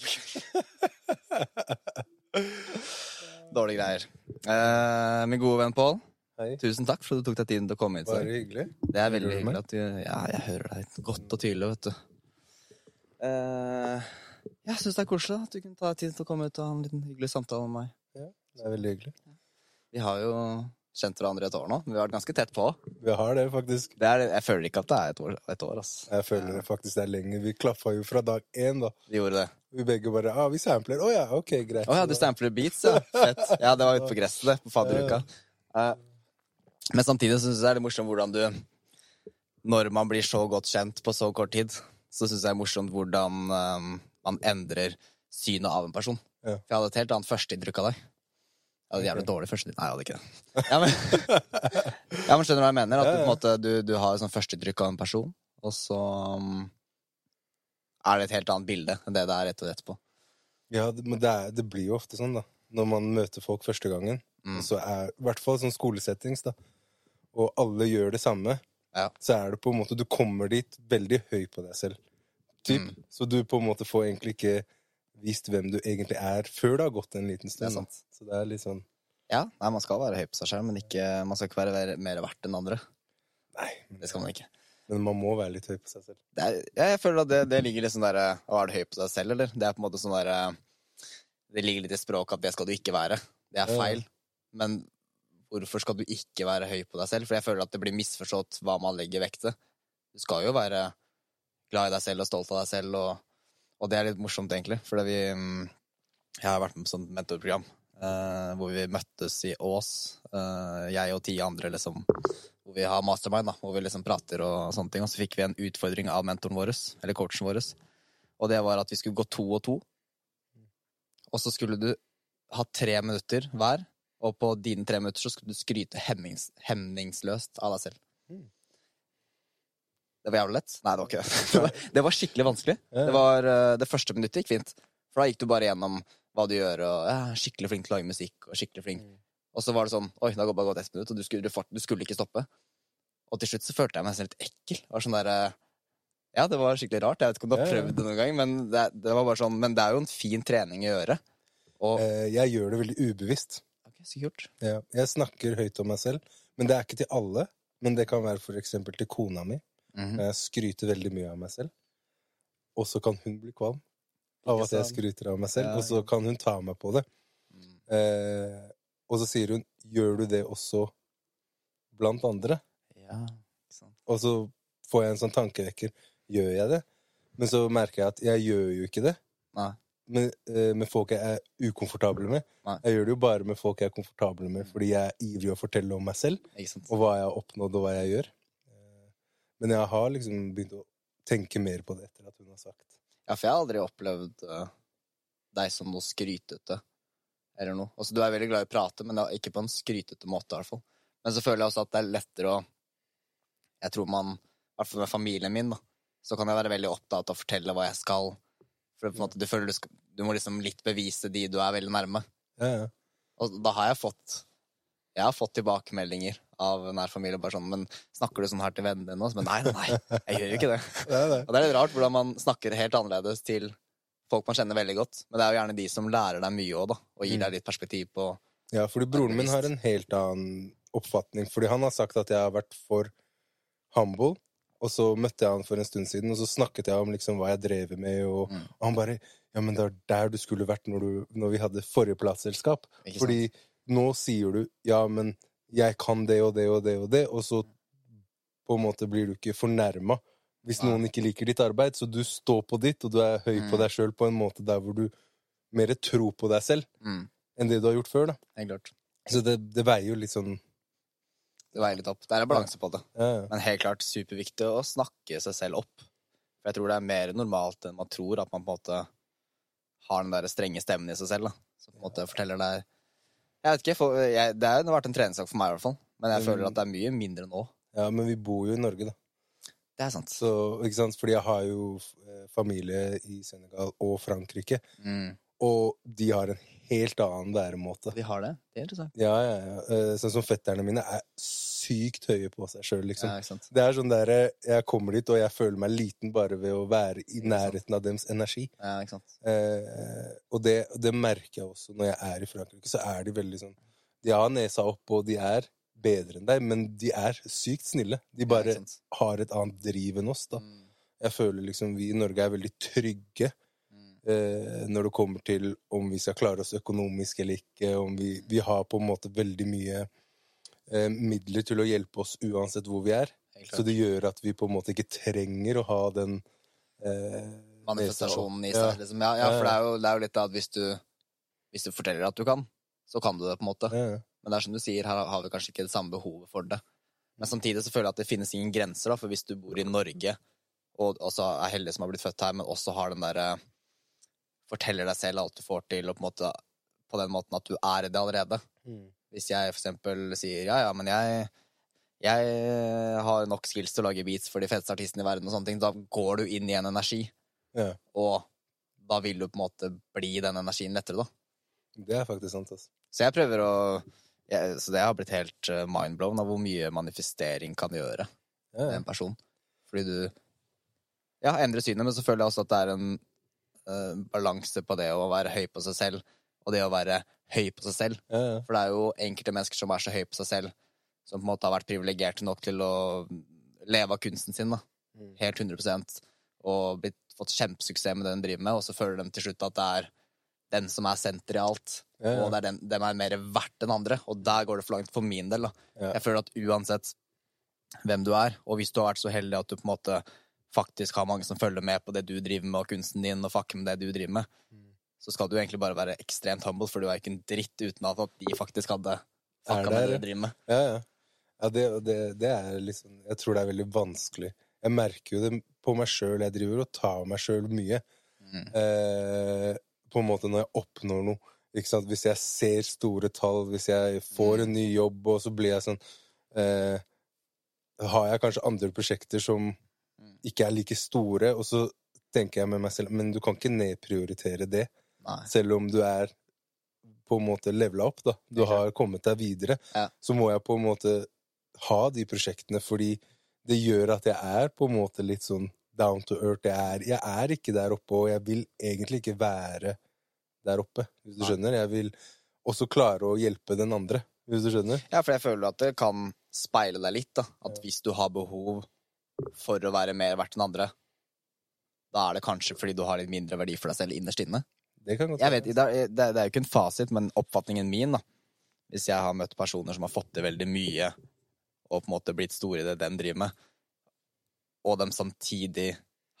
det på Dårlige greier. Eh, min gode venn Pål, tusen takk for at du tok deg tiden til å komme hit. Bare hyggelig. Det er veldig hyggelig at du Ja, jeg hører deg godt og tydelig, vet du. Eh, jeg syns det er koselig at du kunne ta deg tid til å komme ut og ha en liten hyggelig samtale med meg. Det er veldig hyggelig. Vi har jo kjent hverandre et år nå. Vi har vært ganske tett på. Vi har det, faktisk. Det er, jeg føler ikke at det er et år, et år ass. Jeg føler det faktisk det er lenge. Vi klaffa jo fra dag én, da. Vi gjorde det. Vi begge bare ah, vi sampler. Å ja, ok, greit. Å ja, du sampler beats, ja. Fett. Ja, det var ute på gresset. På fadderuka. Eh, men samtidig syns jeg det er morsomt hvordan du Når man blir så godt kjent på så kort tid, så syns jeg det er morsomt hvordan um, man endrer synet av en person. Ja. For jeg hadde et helt annet førsteinntrykk av deg. Jeg hadde jævlig dårlig førsteinntrykk. Nei, jeg hadde ikke det. Ja, men, ja, men skjønner du hva jeg mener? At du, på en måte, du, du har et sånt førsteinntrykk av en person, og så um, er det et helt annet bilde enn det det er etter og etterpå. Ja, men det, er, det blir jo ofte sånn, da. Når man møter folk første gangen. Mm. Så er, I hvert fall sånn skolesettings, da. Og alle gjør det samme. Ja. Så er det på en måte Du kommer dit veldig høy på deg selv. Typ. Mm. Så du på en måte får egentlig ikke vist hvem du egentlig er, før det har gått en liten stund. Det Så det er litt sånn Ja, nei, man skal være høy på seg selv, men ikke, man skal ikke være mer- mer verdt enn andre. Nei, Det skal man ikke. Men man må være litt høy på seg selv. Er, jeg føler at det, det ligger litt sånn derre Å, er du høy på deg selv, eller? Det er på en måte sånn derre Det ligger litt i språket at det skal du ikke være. Det er feil. Men hvorfor skal du ikke være høy på deg selv? For jeg føler at det blir misforstått hva man legger vekt til. Du skal jo være glad i deg selv og stolt av deg selv, og, og det er litt morsomt, egentlig. For vi mm, Jeg har vært med på sånt mentorprogram eh, hvor vi møttes i Ås, eh, jeg og ti andre, liksom. Vi har mastermind, da, hvor vi liksom prater og sånne ting. Og så fikk vi en utfordring av mentoren vår, eller coachen vår. Og det var at vi skulle gå to og to. Og så skulle du ha tre minutter hver, og på dine tre minutter så skulle du skryte hemmings, hemningsløst av deg selv. Mm. Det var jævlig lett? Nei, det var ikke det. Det var, det var skikkelig vanskelig. Det, var, eh, det første minuttet gikk fint. For da gikk du bare gjennom hva du gjør, og ja, skikkelig flink til å lage musikk, og skikkelig flink. Mm. Og så var det sånn Oi, det har bare gått ett minutt, og du skulle, du, du skulle ikke stoppe. Og til slutt så følte jeg meg nesten litt ekkel. Det var sånn der, eh, ja, det var skikkelig rart. Jeg vet ikke om du har prøvd det noen gang, men det, det var bare sånn Men det er jo en fin trening å gjøre. Og Eh, jeg gjør det veldig ubevisst. Ok, så kult. Ja, jeg snakker høyt om meg selv, men det er ikke til alle. Men det kan være for eksempel til kona mi. Mhm. Jeg skryter veldig mye av meg selv. Og så kan hun bli kvalm av at jeg skryter av meg selv, og så kan hun ta meg på det. Mm. Eh, og så sier hun 'gjør du det også blant andre'? Ja, ikke sant. Og så får jeg en sånn tankevekker. Gjør jeg det? Men så merker jeg at jeg gjør jo ikke det. Nei. Med, eh, med folk jeg er ukomfortable med. Nei. Jeg gjør det jo bare med folk jeg er komfortable med, fordi jeg er ivrig å fortelle om meg selv. Og hva jeg har oppnådd, og hva jeg gjør. Eh, Men jeg har liksom begynt å tenke mer på det etter at hun har sagt Ja, for jeg har aldri opplevd eh, deg som noe skrytete. Eller noe. Altså, du er veldig glad i å prate, men ikke på en skrytete måte. i hvert fall. Men så føler jeg også at det er lettere å Jeg tror man, i hvert fall med familien min, da, så kan jeg være veldig opptatt av å fortelle hva jeg skal. For på en måte, du føler du, skal, du må liksom litt bevise de du er veldig nærme. Ja, ja. Og da har jeg fått Jeg har fått tilbakemeldinger av nær familie bare sånn Men snakker du sånn her til vennene dine? også?» Men nei, nei, jeg gjør jo ikke det. Det er det. Og det er litt rart hvordan man snakker helt annerledes til folk man kjenner veldig godt. Men det er jo gjerne de som lærer deg mye òg, da. Og gir Mm. deg litt perspektiv på Ja, fordi broren min har en helt annen oppfatning. Fordi han har sagt at jeg har vært for humble. Og så møtte jeg han for en stund siden, og så snakket jeg om liksom hva jeg drev med. Og, Mm. og han bare Ja, men det var der du skulle vært når, du, når vi hadde forrige plateselskap. Fordi nå sier du ja, men jeg kan det og det og det og det, og så på en måte blir du ikke fornærma hvis noen ikke liker ditt arbeid. Så du står på ditt, og du er høy på Mm. deg sjøl på en måte der hvor du mer tror på deg selv mm, enn det du har gjort før. da. Helt klart. Så det, det veier jo litt sånn Det veier litt opp. Det er en balanse på det. Men helt klart superviktig å snakke seg selv opp. For jeg tror det er mer normalt enn man tror, at man på en måte har den der strenge stemmen i seg selv. da. Som på en måte forteller deg Jeg vet ikke, for, jeg, Det har vært en treningssak for meg, i hvert fall. Men jeg føler at det er mye mindre nå. ja, men vi bor jo i Norge, da. Det er sant. Så, ikke sant? Fordi jeg har jo eh, familie i Senegal og Frankrike. Mm. og de har en helt annen væremåte. De har det. Det er interessant. Ja, ja, ja. Eh, Sånn som fetterne mine er sykt høye på seg sjøl, liksom. Ja, ikke sant? Det er sånn der, eh, Jeg kommer dit, og jeg føler meg liten bare ved å være i nærheten av deres energi. Ja, ikke sant? Eh, og det, det merker jeg også når jeg er i Frankrike. Så er de veldig sånn De har nesa opp, og de er bedre enn deg, men de er sykt snille. De bare ja, har et annet driv enn oss, da. Mm, Jeg føler liksom vi i Norge er veldig trygge når det kommer til om vi skal klare oss økonomisk eller ikke. Om vi, vi har på en måte veldig mye eh, midler til å hjelpe oss uansett hvor vi er. Så det gjør at vi på en måte ikke trenger å ha den eh, Manifestasjonen i seg, ja. seg, liksom. Ja, ja, for det er, jo, det er jo litt det at hvis du, hvis du forteller at du kan, så kan du det, på en måte. Ja, ja. Men det er som du sier, her har vi kanskje ikke det samme behovet for det. Men samtidig så føler jeg at det finnes ingen grenser, da, for hvis du bor i Norge, og også er heldig som har blitt født her, men også har den derre Forteller deg selv alt du får til, og på måte på den måten at du er det allerede. Mm. Hvis jeg for eksempel sier ja, ja, men jeg, jeg har nok skills til å lage beats for de feteste artistene i verden, og sånne ting, da går du inn i en energi, Ja. og da vil du på en måte bli den energien lettere, da. Det er faktisk sant, altså. Så jeg prøver å jeg, Så det har blitt helt eh, mindblown av hvor mye manifestering kan gjøre Ja, en person. Fordi du ja, endrer synet, men så føler jeg også at det er en eh, balanse på det å være høy på seg selv, og det å være høy på seg selv. Ja, ja. For det er jo enkelte mennesker som er så høy på seg selv, som på en måte har vært privilegerte nok til å leve av kunsten sin, da. Mm. Helt 100% og blitt, fått kjempesuksess med det de driver med, og så føler de til slutt at det er den som er senter i alt, Ja, og det er den, dem er mer verdt enn andre, og der går det for langt for min del, da. Jeg føler at uansett hvem du er, og hvis du har vært så heldig at du på en måte faktisk har mange som følger med på det du driver med, og kunsten din, og fucker med det du driver med, Mm. så skal du egentlig bare være ekstremt humble, for du er ikke en dritt uten at de faktisk hadde fucka med det du driver med. Ja, ja. ja det, det, det er liksom Jeg tror det er veldig vanskelig. Jeg merker jo det på meg sjøl. Jeg driver og tar meg sjøl mye. Mm. Eh, på en måte når jeg oppnår noe. Hvis jeg ser store tall, hvis jeg får en ny jobb, og så blir jeg sånn eh, Har jeg kanskje andre prosjekter som Mm. Ikke er like store, og så tenker jeg med meg selv Men du kan ikke nedprioritere det, Nei. selv om du er på en måte levela opp, da. Du har kommet deg videre. Ja. Så må jeg på en måte ha de prosjektene, fordi det gjør at jeg er på en måte litt sånn down to earth. Jeg er, jeg er ikke der oppe, og jeg vil egentlig ikke være der oppe, hvis du Nei. skjønner. Jeg vil også klare å hjelpe den andre, hvis du skjønner. Ja, for jeg føler at det kan speile deg litt, da. At hvis du har behov for å være mer verdt enn andre, da er det kanskje fordi du har litt mindre verdi for deg selv innerst inne. Det kan godt Jeg vet, er, det er jo ikke en fasit, men oppfatningen min, da. Hvis jeg har møtt personer som har fått til veldig mye, og på en måte blitt store i det de driver med, og de samtidig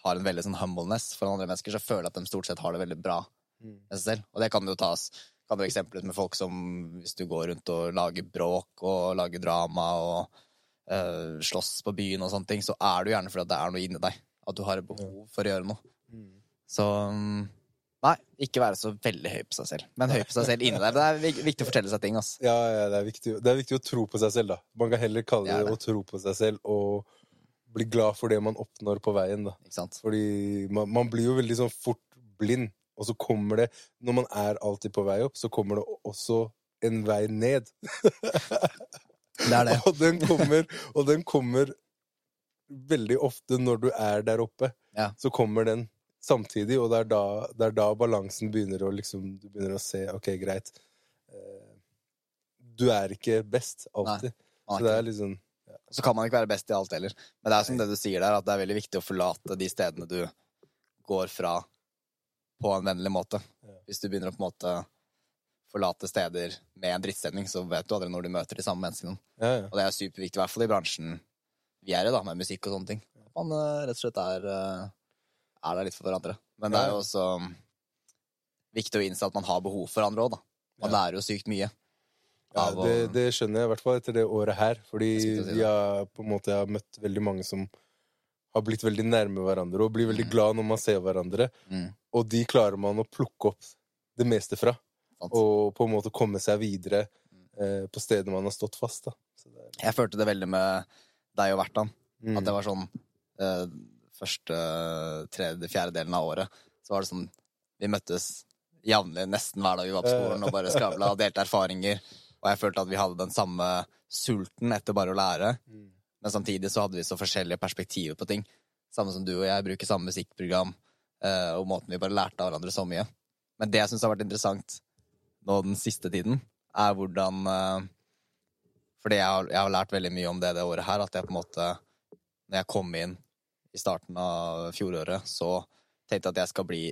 har en veldig sånn humbleness for andre mennesker, så føler jeg at de stort sett har det veldig bra Mm. med seg selv. Og det kan jo tas kan du eksempler med folk som hvis du går rundt og lager bråk og lager drama og eh, slåss på byen og sånne ting, så er det jo gjerne fordi det er noe inni deg. At du har et behov for å gjøre noe. Mm. Så mm, Nei, ikke være så veldig høy på seg selv. Men høy på seg selv inni der. Det er viktig å fortelle seg ting, Altså. Ja, ja det, er viktig, det er viktig å tro på seg selv, da. Man kan heller kalle Det det, å tro på seg selv og bli glad for det man oppnår på veien, da. Fordi man, man blir jo veldig sånn fort blind, og så kommer det Når man er alltid på vei opp, så kommer det også en vei ned. Det er det. og den kommer, og den kommer veldig ofte når du er der oppe. Ja. Så kommer den samtidig, og det er da, det er da balansen begynner å liksom Du begynner å se OK, greit. eh, Du er ikke best alltid. Man Så det er liksom Så kan man ikke være best i alt heller. Men det er som det du sier der, at det er veldig viktig å forlate de stedene du går fra på en vennlig måte. Ja. Hvis du begynner å på en måte forlate steder med en drittstemning, så vet du aldri når du møter de samme menneskene. Ja, ja. Og det er superviktig, i hvert fall i bransjen vi er i, da, med musikk og sånne ting. Man eh, rett og slett er, eh, er der litt for hverandre. Men det er jo også um, viktig å innse at man har behov for andre òg, da. Man lærer jo sykt mye. Ja, det, det skjønner jeg i hvert fall etter det året her. Fordi Jeg si det. har på en måte jeg har møtt veldig mange som har blitt veldig nærme hverandre og blir veldig glad når man ser hverandre. Mm. Og de klarer man å plukke opp det meste fra. Og på en måte komme seg videre Mm. eh, på steder man har stått fast. Er, Jeg følte det veldig med deg og Vertan. mm. At det var sånn eh, første, tredje, fjerde delen av året. Så var det sånn Vi møttes jevnlig nesten hver dag vi var på skolen og bare skravla og delte erfaringer. Og jeg følte at vi hadde den samme sulten etter bare å lære. Mm. Men samtidig så hadde vi så forskjellige perspektiver på ting. Samme som du og jeg bruker samme musikkprogram, eh, og måten vi bare lærte av hverandre så mye. Men det jeg syns har vært interessant nå den siste tiden, er hvordan eh, Fordi jeg har, jeg har lært veldig mye om det det året her, at jeg på en måte Når jeg kom inn i starten av fjoråret, så tenkte jeg at jeg skal bli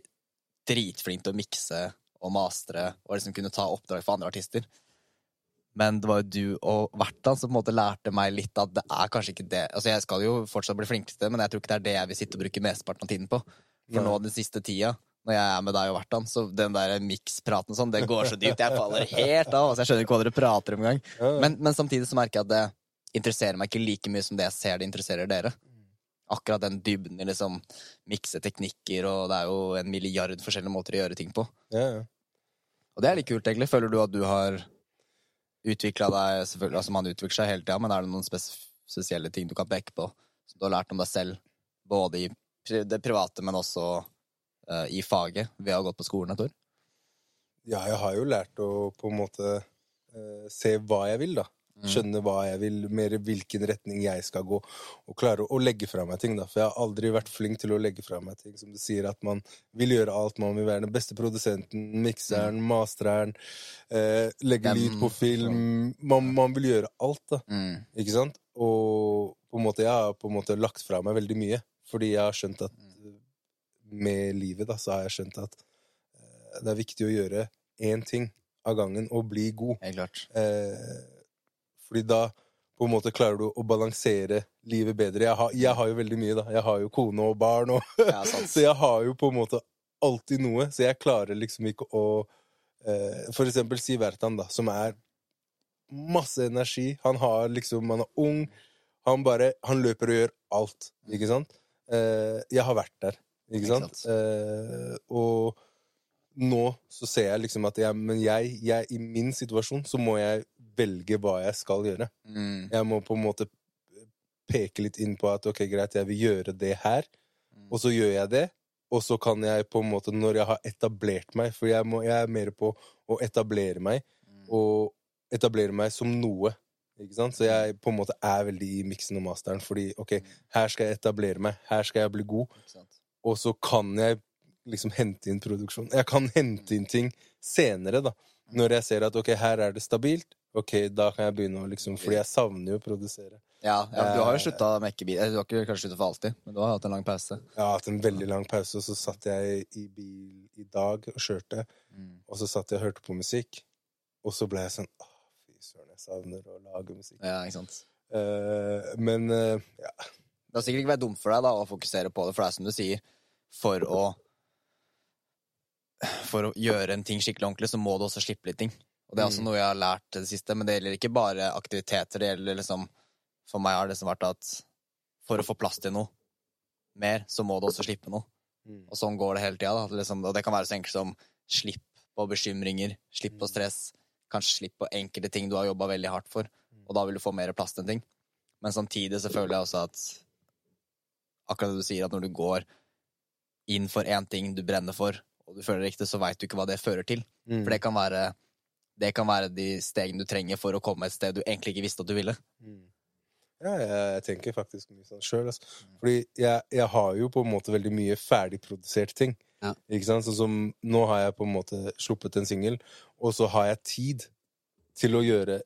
dritflink til å mikse og mastre og liksom kunne ta oppdrag for andre artister. Men det var jo du og Vertan som på en måte lærte meg litt at det er kanskje ikke det Altså, jeg skal jo fortsatt bli flinkere til det, men jeg tror ikke det er det jeg vil sitte og bruke mesteparten av tiden på. For nå den siste tida, når jeg er med deg og Vertan, så den der mikspraten sånn, det går så dypt. Jeg faller helt av. Altså, jeg skjønner ikke hva dere prater om engang. Men, men samtidig så merker jeg at det interesserer meg ikke like mye som det jeg ser det interesserer dere. Akkurat den dybden i liksom mikse teknikker, og det er jo en milliard forskjellige måter å gjøre ting på. ja, ja. Og det er litt kult, egentlig. Føler du at du har utvikla deg selvfølgelig, altså Man utvikler seg hele tida, men er det noen spesielle ting du kan peke på som du har lært om deg selv, både i det private, men også eh, i faget, ved å ha gått på skolen et år? ja, jeg har jo lært å på en måte uh, se hva jeg vil, da. Mm. Skjønne hva jeg vil, mer hvilken retning jeg skal gå, og klare å legge fra meg ting. da. For jeg har aldri vært flink til å legge fra meg ting. Som du sier, at man vil gjøre alt. Man vil være den beste produsenten, mikseren, masteren, eh, legge Dem, lyd på film. Man, man vil gjøre alt, da. Mm. Ikke sant? Og på en måte, jeg har på en måte lagt fra meg veldig mye. Fordi jeg har skjønt at eh, med livet, da, så har jeg skjønt at eh, det er viktig å gjøre én ting av gangen og bli god. Helt klart. Eh, fordi da på en måte klarer du å balansere livet bedre. Jeg har, jeg har jo veldig mye, da. Jeg har jo kone og barn, og, Ja, så jeg har jo på en måte alltid noe. Så jeg klarer liksom ikke å eh, For eksempel Sivertan, da, som er masse energi. Han har liksom Han er ung. Han bare Han løper og gjør alt, ikke sant? Eh, jeg har vært der, ikke Ikke sant? sant. Eh, og nå så ser jeg liksom at jeg Men jeg, jeg i min situasjon så må jeg velge hva jeg skal gjøre. Mm. Jeg må på en måte peke litt inn på at ok, greit, jeg vil gjøre det her, Mm. og så gjør jeg det. Og så kan jeg på en måte, når jeg har etablert meg For jeg, må, jeg er mer på å etablere meg, Mm. og etablere meg som noe. Ikke sant? Så jeg på en måte er veldig i miksen og masteren, fordi ok, her skal jeg etablere meg, her skal jeg bli god, Ikke sant? Og så kan jeg liksom hente inn produksjon. Jeg kan hente inn ting senere, da. Når jeg ser at ok, her er det stabilt, ok, da kan jeg begynne å liksom Fordi jeg savner jo å produsere. Ja, ja, du har jo Eh, slutta å mekke bil. Du har ikke kanskje sluttet for alltid, men du har hatt en lang pause. Jeg har hatt en veldig lang pause, og så satt jeg i bil i dag og kjørte, Mm. og så satt jeg og hørte på musikk, og så ble jeg sånn Å, fy søren, jeg savner å lage musikk. Ja, ikke sant. Uh, men uh, ja. Det har sikkert ikke vært dumt for deg da, å fokusere på det, for det er som du sier, for å For å gjøre en ting skikkelig ordentlig, så må du også slippe litt ting. Og det er også Mm. noe jeg har lært det siste, men det gjelder ikke bare aktiviteter. Det gjelder liksom For meg har det liksom vært at for å få plass til noe mer, så må du også slippe noe. Mm. Og sånn går det hele tida. Liksom, og det kan være så enkelt som slipp på bekymringer, slipp på stress, kanskje slipp på enkelte ting du har jobba veldig hardt for, og da vil du få mer plass til en ting. Men samtidig så føler jeg også at akkurat det du sier, at når du går inn for én ting du brenner for, og du føler det riktig, så veit du ikke hva det fører til. Mm. For det kan være det kan være de stegene du trenger for å komme et sted du egentlig ikke visste at du ville. Mm. Ja, jeg, jeg tenker faktisk mye sånn sjøl. Altså. Fordi jeg, jeg har jo på en måte veldig mye ferdigprodusert ting. Ja. Ikke sant? Sånn som nå har jeg på en måte sluppet en singel, og så har jeg tid til å gjøre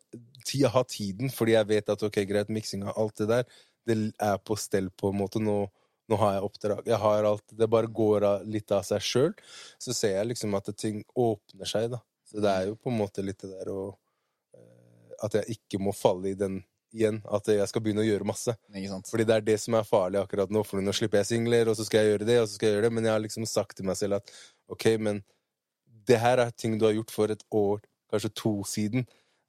Jeg har tiden, fordi jeg vet at ok, greit, miksinga, alt det der, det er på stell på en måte. Nå, nå har jeg oppdrag. Jeg har alt, det bare går av, litt av seg sjøl. Så ser jeg liksom at ting åpner seg, da. Så det er jo på en måte litt det der å eh, At jeg ikke må falle i den igjen. At jeg skal begynne å gjøre masse. Fordi det er det som er farlig akkurat nå. For nå slipper jeg singler, og så skal jeg gjøre det, og så skal jeg gjøre det. Men jeg har liksom sagt til meg selv at ok, men det her er ting du har gjort for et år, kanskje to siden.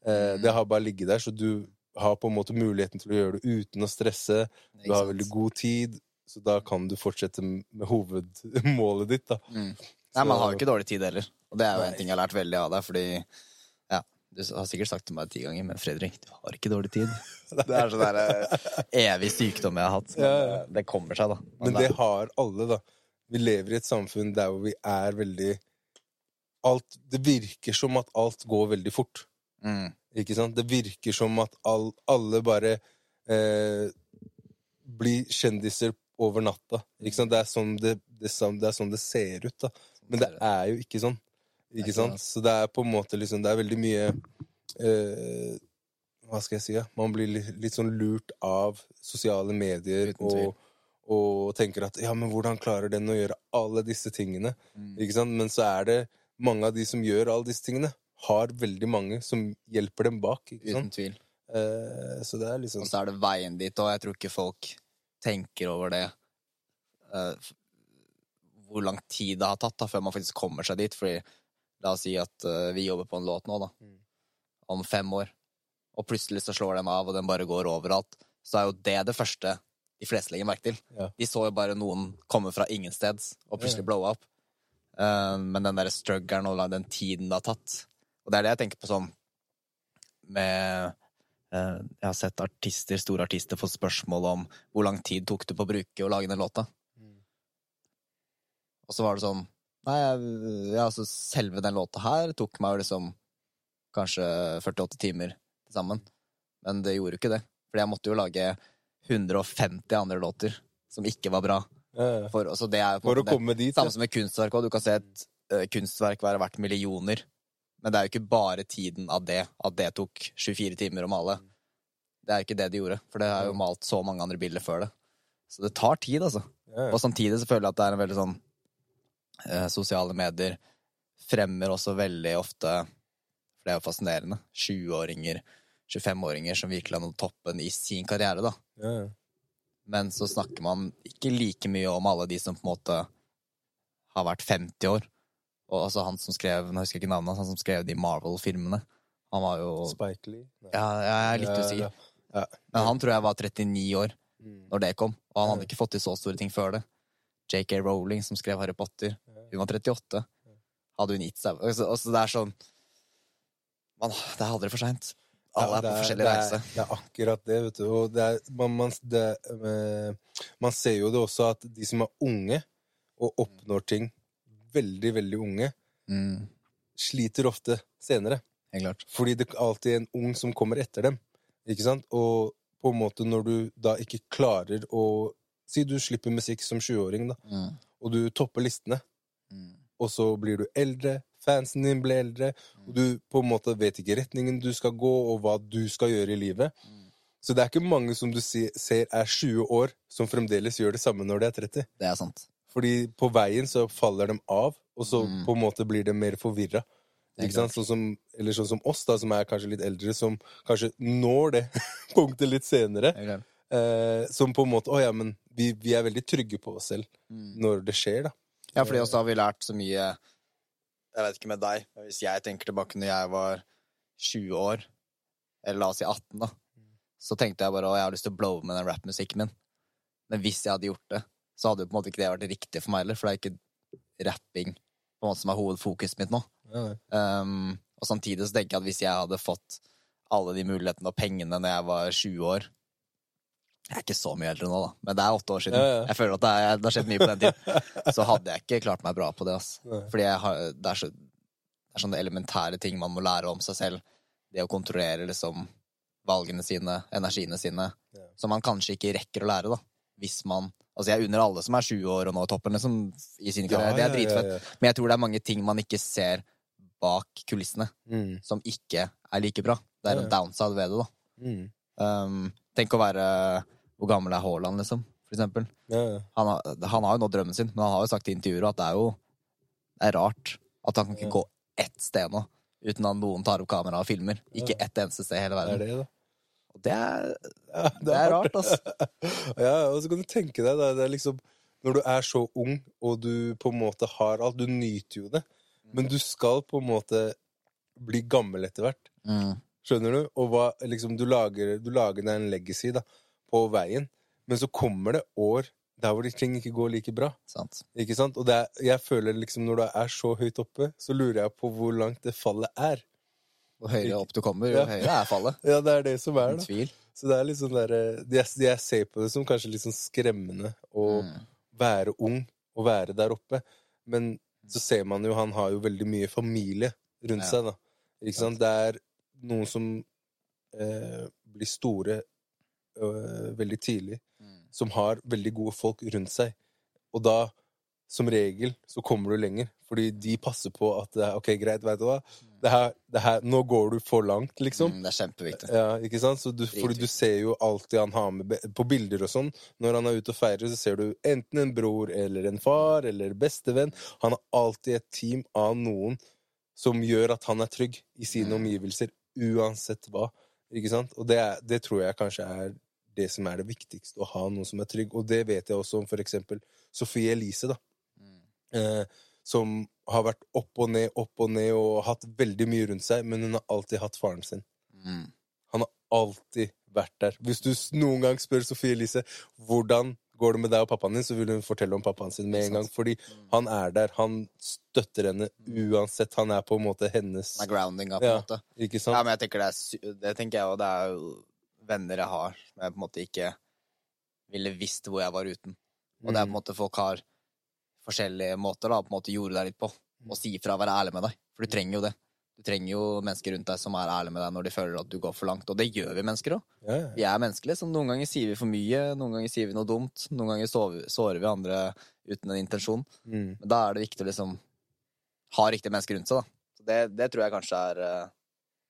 Eh, Mm. Det har bare ligget der, så du har på en måte muligheten til å gjøre det uten å stresse. Du har veldig god tid, så da kan du fortsette med hovedmålet ditt, da. Mm. Nei, man har jo ikke dårlig tid heller. Og det er jo en ting jeg har lært veldig av deg, fordi ja, du har sikkert sagt til meg ti ganger, men Fredrik, du har ikke dårlig tid. Det er sånn der eh, evig sykdom jeg har hatt. Ja, ja. eh, det kommer seg, da. Men det har alle, da. Vi lever i et samfunn der hvor vi er veldig alt Det virker som at alt går veldig fort. Mm. Ikke sant? Det virker som at all, alle bare eh, blir kjendiser over natta. Det er sånn det, det, det er sånn det ser ut, da. Men det er jo ikke sånn. Ikke sant? Så det er på en måte liksom Det er veldig mye eh, Hva skal jeg si? Ja? Man blir litt, litt sånn lurt av sosiale medier og, og tenker at ja, men hvordan klarer den å gjøre alle disse tingene? Mm. Ikke sant? Men så er det mange av de som gjør alle disse tingene, har veldig mange som hjelper dem bak. Ikke sant? Uten tvil. Eh, så det er liksom Og så er det veien dit, og jeg tror ikke folk tenker over det. uh, hvor lang tid det har tatt da, før man faktisk kommer seg dit. Fordi la oss si at uh, vi jobber på en låt nå, da. Mm. Om fem år. Og plutselig så slår den av, og den bare går overalt. Så er jo det det første de fleste legger merke til. Ja. De så jo bare noen komme fra ingensteds og plutselig blowe opp. Uh, men den derre struggeren og den tiden det har tatt Og det er det jeg tenker på sånn med eh, Jeg har sett artister, store artister få spørsmål om hvor lang tid tok det på å bruke å lage den låta. Mm. Og så var det sånn Nei, ja, altså selve den låta her tok meg jo liksom kanskje 48 timer til sammen. Men det gjorde jo ikke det. For jeg måtte jo lage 150 andre låter som ikke var bra. eh, For, altså det er jo på en måte det. dit. Samme Ja. som med kunstverk òg. Du kan se et uh, kunstverk være verdt millioner. Men det er jo ikke bare tiden av det, at det tok 24 timer å male. Det er jo ikke det de gjorde, for det er jo malt så mange andre bilder før det. Så det tar tid, altså. Ja. Og samtidig så føler jeg at det er en veldig sånn eh, Sosiale medier fremmer også veldig ofte For det er jo fascinerende. 20-åringer, 25-åringer som virkelig har nådd toppen i sin karriere, da. Ja. Men så snakker man ikke like mye om alle de som på en måte har vært 50 år. Og altså han som skrev Nå husker jeg ikke navnet han som skrev de Marvel-filmene. Han var jo Spike Lee. Nei. Ja, jeg er litt usikker. ja. Men han tror jeg var 39 år Mm. når det kom, og han hadde ikke fått til så store ting før det. JK Rowling, som skrev Harry Potter, hun var 38. Hadde hun gitt seg altså, altså, Det er sånn man, Det er aldri for seint. Alle er på forskjellig reise. Det er akkurat det, vet du. Og det er, man, man, det, eh, man ser jo det også at de som er unge, og oppnår ting veldig, veldig unge, Mm, sliter ofte senere. Fordi det er alltid en ung som kommer etter dem. Ikke sant? Og på en måte når du da ikke klarer å Si du slipper musikk som 20-åring, da, Mm, og du topper listene, mm, og så blir du eldre, fansen din blir eldre, og du på en måte vet ikke retningen du skal gå, og hva du skal gjøre i livet. mm. Så det er ikke mange som du ser er 20 år, som fremdeles gjør det samme når de er 30. Det er sant. Fordi på veien så faller de av, og så Mm. på en måte blir de mer forvirra. Sånn som, eller sånn som oss, da, som er kanskje litt eldre, som kanskje når det punktet litt senere. Eh, som på en måte Å ja, men vi, vi er veldig trygge på oss selv Mm. når det skjer, da. Ja, fordi også har vi lært så mye Jeg vet ikke med deg, men hvis jeg tenker tilbake når jeg var 20 år, eller la oss si 18, da, så tenkte jeg bare å, jeg har lyst til å blowe med den rappmusikken min. Men hvis jeg hadde gjort det, så hadde jo på en måte ikke det vært riktig for meg heller, for det er ikke rapping på en måte som er hovedfokuset mitt nå. Ja, Um, og samtidig så tenker jeg at hvis jeg hadde fått alle de mulighetene og pengene når jeg var 20 år Jeg er ikke så mye eldre nå, da, men det er åtte år siden. Ja, ja. Jeg føler at det, er, det har skjedd mye på den tiden. Så hadde jeg ikke klart meg bra på det. ass. Fordi har, det, er så, det er sånne elementære ting man må lære om seg selv. Det å kontrollere liksom valgene sine, energiene sine, som man kanskje ikke rekker å lære, da. Hvis man Altså, jeg unner alle som er sju år og nå toppen, liksom, i sin karriere. det er dritfett. Men jeg tror det er mange ting man ikke ser bak kulissene, Mm, som ikke er like bra. Det er en downside ved det, da. mm, Um, tenk å være Hvor gammel er Haaland, liksom? For eksempel. ja, ja. Han har, han har jo nådd drømmen sin, men han har jo sagt i intervjuer at det er jo det er rart at han kan ikke gå ett sted nå uten at noen tar opp kamera og filmer. Ikke ett eneste sted i hele verden. Det er det, da. Og det er, Ja, det er rart, altså. ja, og så kan du tenke deg, det er liksom Når du er så ung, og du på en måte har alt, du nyter jo det, men du skal på en måte bli gammel etter hvert. Mm. Skjønner du? Og hva, liksom, du, lager, du lager deg en legacy da, på veien, men så kommer det år der hvor ting ikke går like bra. Sant. Ikke sant? Og det er, jeg føler liksom når du er så høyt oppe, så lurer jeg på hvor langt det fallet er. Jo høyere opp du kommer, jo Ja. høyere er fallet. Ja, det er det som er, da. Så det er litt sånn der, eh, jeg, jeg ser på det som kanskje litt sånn skremmende å Mm. være ung og være der oppe. Men så ser man jo han har jo veldig mye familie rundt Ja. seg, da. Ikke sant? Det er noen som eh, blir store øh, veldig tidlig, Mm. som har veldig gode folk rundt seg. Og da, som regel, så kommer du lenger. Fordi de passer på at det er, OK, greit, vet du hva. Det her, det her, nå går du for langt, liksom. Mm, det er kjempeviktig. Ja, ikke sant? Så du, fordi du ser jo alltid han har med På bilder og sånn, når han er ute og feirer, så ser du enten en bror eller en far eller bestevenn. Han har alltid et team av noen som gjør at han er trygg i sine Mm. omgivelser, uansett hva. Ikke sant? Og det, er, det tror jeg kanskje er det som er det viktigste, å ha noen som er trygg. Og det vet jeg også om for eksempel Sofie Elise, da. Mm. Eh, som har vært opp og ned, opp og ned, og hatt veldig mye rundt seg, men hun har alltid hatt faren sin. Mm. Han har alltid vært der. Hvis du noen gang spør Sofie Elise hvordan går det med deg og pappaen din, så vil hun fortelle om pappaen sin med en gang. Fordi han er der. Han støtter henne uansett. Han er på en måte hennes Han er groundinga, på en Ja. måte. Ikke Ja, men jeg tenker det er Det tenker jeg, òg. det er jo venner jeg har som jeg på en måte ikke ville visst hvor jeg var uten. Og det er på en måte folk har forskjellige måter da, på en måte gjorde deg litt på. Og si ifra, være ærlig med deg. For du trenger jo det. Du trenger jo mennesker rundt deg som er ærlige med deg når de føler at du går for langt. Og det gjør vi mennesker òg. Ja, ja. Vi er menneskelige, så noen ganger sier vi for mye, noen ganger sier vi noe dumt, noen ganger sårer vi andre uten en intensjon. Mm. Men da er det viktig å liksom ha riktige mennesker rundt seg, da. Så det, det tror jeg kanskje er eh,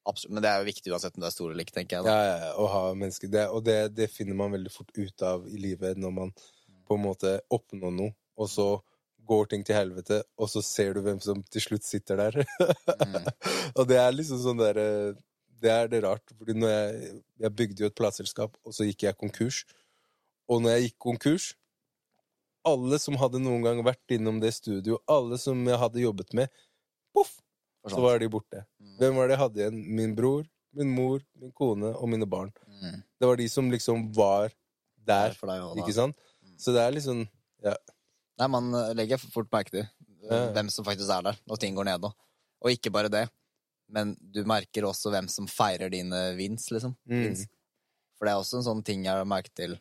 absolutt Men det er jo viktig uansett om du er stor eller ikke, tenker jeg. da. Ja, ja, ja, å ha mennesker. Det, og det, det finner man veldig fort ut av i livet når man på en måte oppnår noe, og så går ting til helvete, og så ser du hvem som til slutt sitter der. Mm. og det er liksom sånn derre Det er det rart. Fordi når jeg, jeg bygde jo et plateselskap, og så gikk jeg konkurs. Og når jeg gikk konkurs Alle som hadde noen gang vært innom det studio, alle som jeg hadde jobbet med, poff, så var de borte. Mm. Hvem var det jeg hadde igjen? Min bror, min mor, min kone og mine barn. Mm. Det var de som liksom var der, for deg ikke sant? Så det er liksom Nei, man legger fort merke til eh, hvem som faktisk er der når ting går ned. Og, ikke bare det, men du merker også hvem som feirer dine vins, liksom. Mm. Vins. For det er også en sånn ting jeg har merket til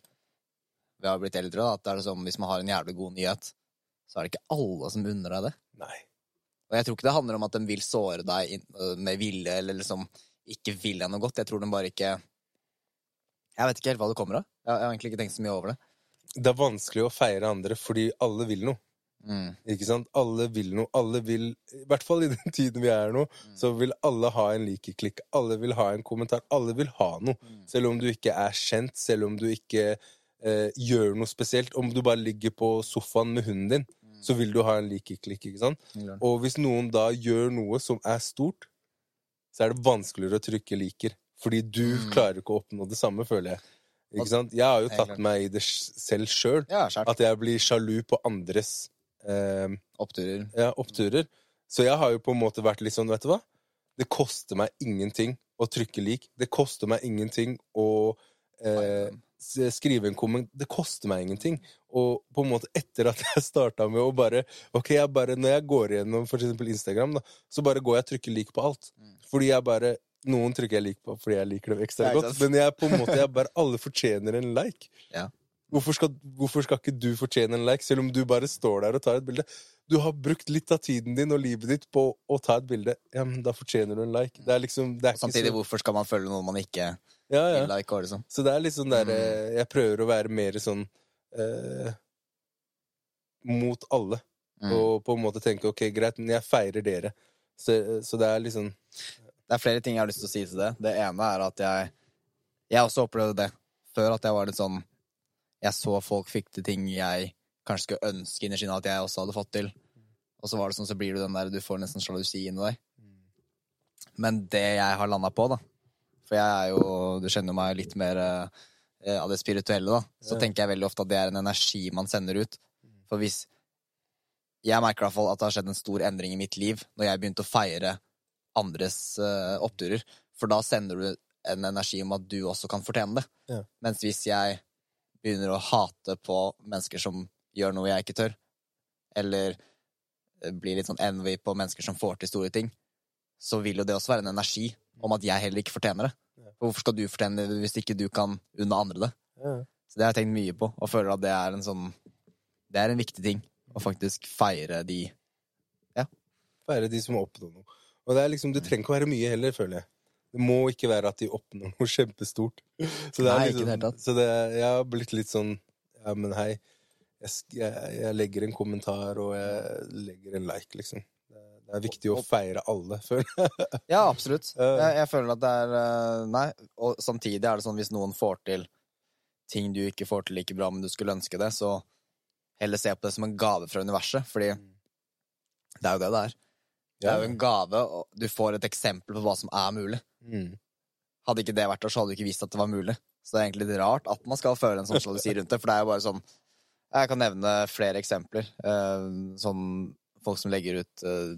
vi har blitt eldre, da, at det er sånn, hvis man har en jævlig god nyhet, så er det ikke alle som unner deg det. Nei. Og jeg tror ikke det handler om at de vil såre deg øh, med vilje, eller liksom ikke vil deg noe godt. Jeg tror de bare ikke Jeg vet ikke helt hva det kommer av. Jeg har egentlig ikke tenkt så mye over det. Det er vanskelig å feire andre fordi alle vil noe. Mm. Ikke sant? Alle vil noe. Alle vil, I hvert fall i den tiden vi er nå, så vil alle ha en likeklikk. Alle vil ha en kommentar. Alle vil ha noe. Mm. Selv om du ikke er kjent, selv om du ikke eh, gjør noe spesielt. Om du bare ligger på sofaen med hunden din, så vil du ha en likeklikk. ikke sant? Mm. Og hvis noen da gjør noe som er stort, så er det vanskeligere å trykke liker. Fordi du Mm. klarer ikke å oppnå det samme, føler jeg. Ikke sant? Jeg har jo tatt meg i det selv sjøl. At jeg blir sjalu på andres eh, Oppturer. ja, oppturer. Så jeg har jo på en måte vært litt sånn, vet du hva? Det koster meg ingenting å trykke lik. Det koster meg ingenting å eh, skrive en komment. Det koster meg ingenting. Og på en måte etter at jeg starta med å bare Ok, jeg bare, når jeg går gjennom for eksempel Instagram, da, så bare går jeg og trykker lik på alt. Mm. Fordi jeg bare Noen trykker jeg like på fordi jeg liker dem ekstra godt, men jeg på en måte, jeg bare alle fortjener en like. Ja. Hvorfor skal, hvorfor skal ikke du fortjene en like, selv om du bare står der og tar et bilde? Du har brukt litt av tiden din og livet ditt på å ta et bilde. Ja, men da fortjener du en like. Det er liksom det er Samtidig, så, hvorfor skal man følge noen man ikke ja, ja. vil like? Liksom. Så det er litt sånn der Mm. eh, Jeg prøver å være mer sånn eh, mot alle. Mm. Og på en måte tenke ok, greit, men jeg feirer dere. Så, så det er liksom Det er flere ting jeg har lyst til å si til det. Det ene er at jeg Jeg også opplevde det før, at jeg var litt sånn Jeg så folk fikk til ting jeg kanskje skulle ønske inni inne at jeg også hadde fått til. Og så var det sånn, så blir du den der Du får nesten sjalusi inni deg. Men det jeg har landa på, da For jeg er jo Du kjenner meg litt mer eh, av det spirituelle, da. Så Ja. tenker jeg veldig ofte at det er en energi man sender ut. For hvis Jeg merker i hvert fall at det har skjedd en stor endring i mitt liv når jeg begynte å feire andres uh, oppturer. For da sender du en energi om at du også kan fortjene det. Ja. Mens hvis jeg begynner å hate på mennesker som gjør noe jeg ikke tør, eller eh, blir litt sånn envy på mennesker som får til store ting, så vil jo det også være en energi om at jeg heller ikke fortjener det. Ja. For hvorfor skal du fortjene det hvis ikke du kan unne andre det? ja. Så det har jeg tenkt mye på, og føler at det er en sånn Det er en viktig ting å faktisk feire de feire de som oppnår noe. Og det er liksom, det trenger ikke å være mye heller, føler jeg. Det må ikke være at de oppnår noe kjempestort. Så det er Nei, ikke liksom, det hele. Så det, jeg har blitt litt sånn Ja, men hei. Jeg, jeg, jeg legger en kommentar, og jeg legger en like, liksom. Det, det er viktig å feire alle, føler jeg. Ja, absolutt. Jeg, jeg føler at det er eh, Nei. Og samtidig er det sånn hvis noen får til ting du ikke får til like bra, men du skulle ønske det, så heller se på det som en gave fra universet, fordi det er jo det det er. Det er jo en gave, og du får et eksempel på hva som er mulig. Mm. Hadde ikke det vært der, så hadde du ikke visst at det var mulig. Så det er egentlig litt rart at man skal føle en sånn sjalusi rundt det, for det er jo bare sånn Jeg kan nevne flere eksempler. Eh, sånn folk som legger ut eh,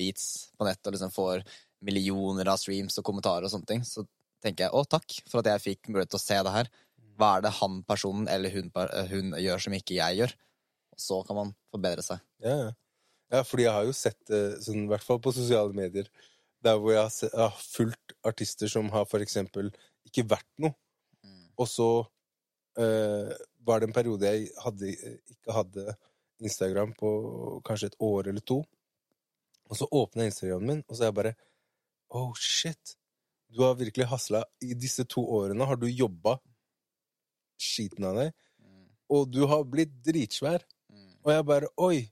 beats på nett og liksom får millioner av streams og kommentarer og sånne ting. Så tenker jeg å, takk for at jeg fikk mulighet til å se det her. Hva er det han personen eller hun, hun gjør som ikke jeg gjør? Og så kan man forbedre seg. Ja, ja. Ja, fordi jeg har jo sett det, sånn, i hvert fall på sosiale medier, der hvor jeg har, sett, jeg har fulgt artister som har for eksempel ikke vært noe, og så eh, var det en periode jeg hadde, ikke hadde Instagram på kanskje et år eller to, og så åpna jeg Instagramen min, og så er jeg bare Oh, shit! Du har virkelig hasla. I disse to årene har du jobba skiten av deg, og du har blitt dritsvær. Og jeg bare Oi!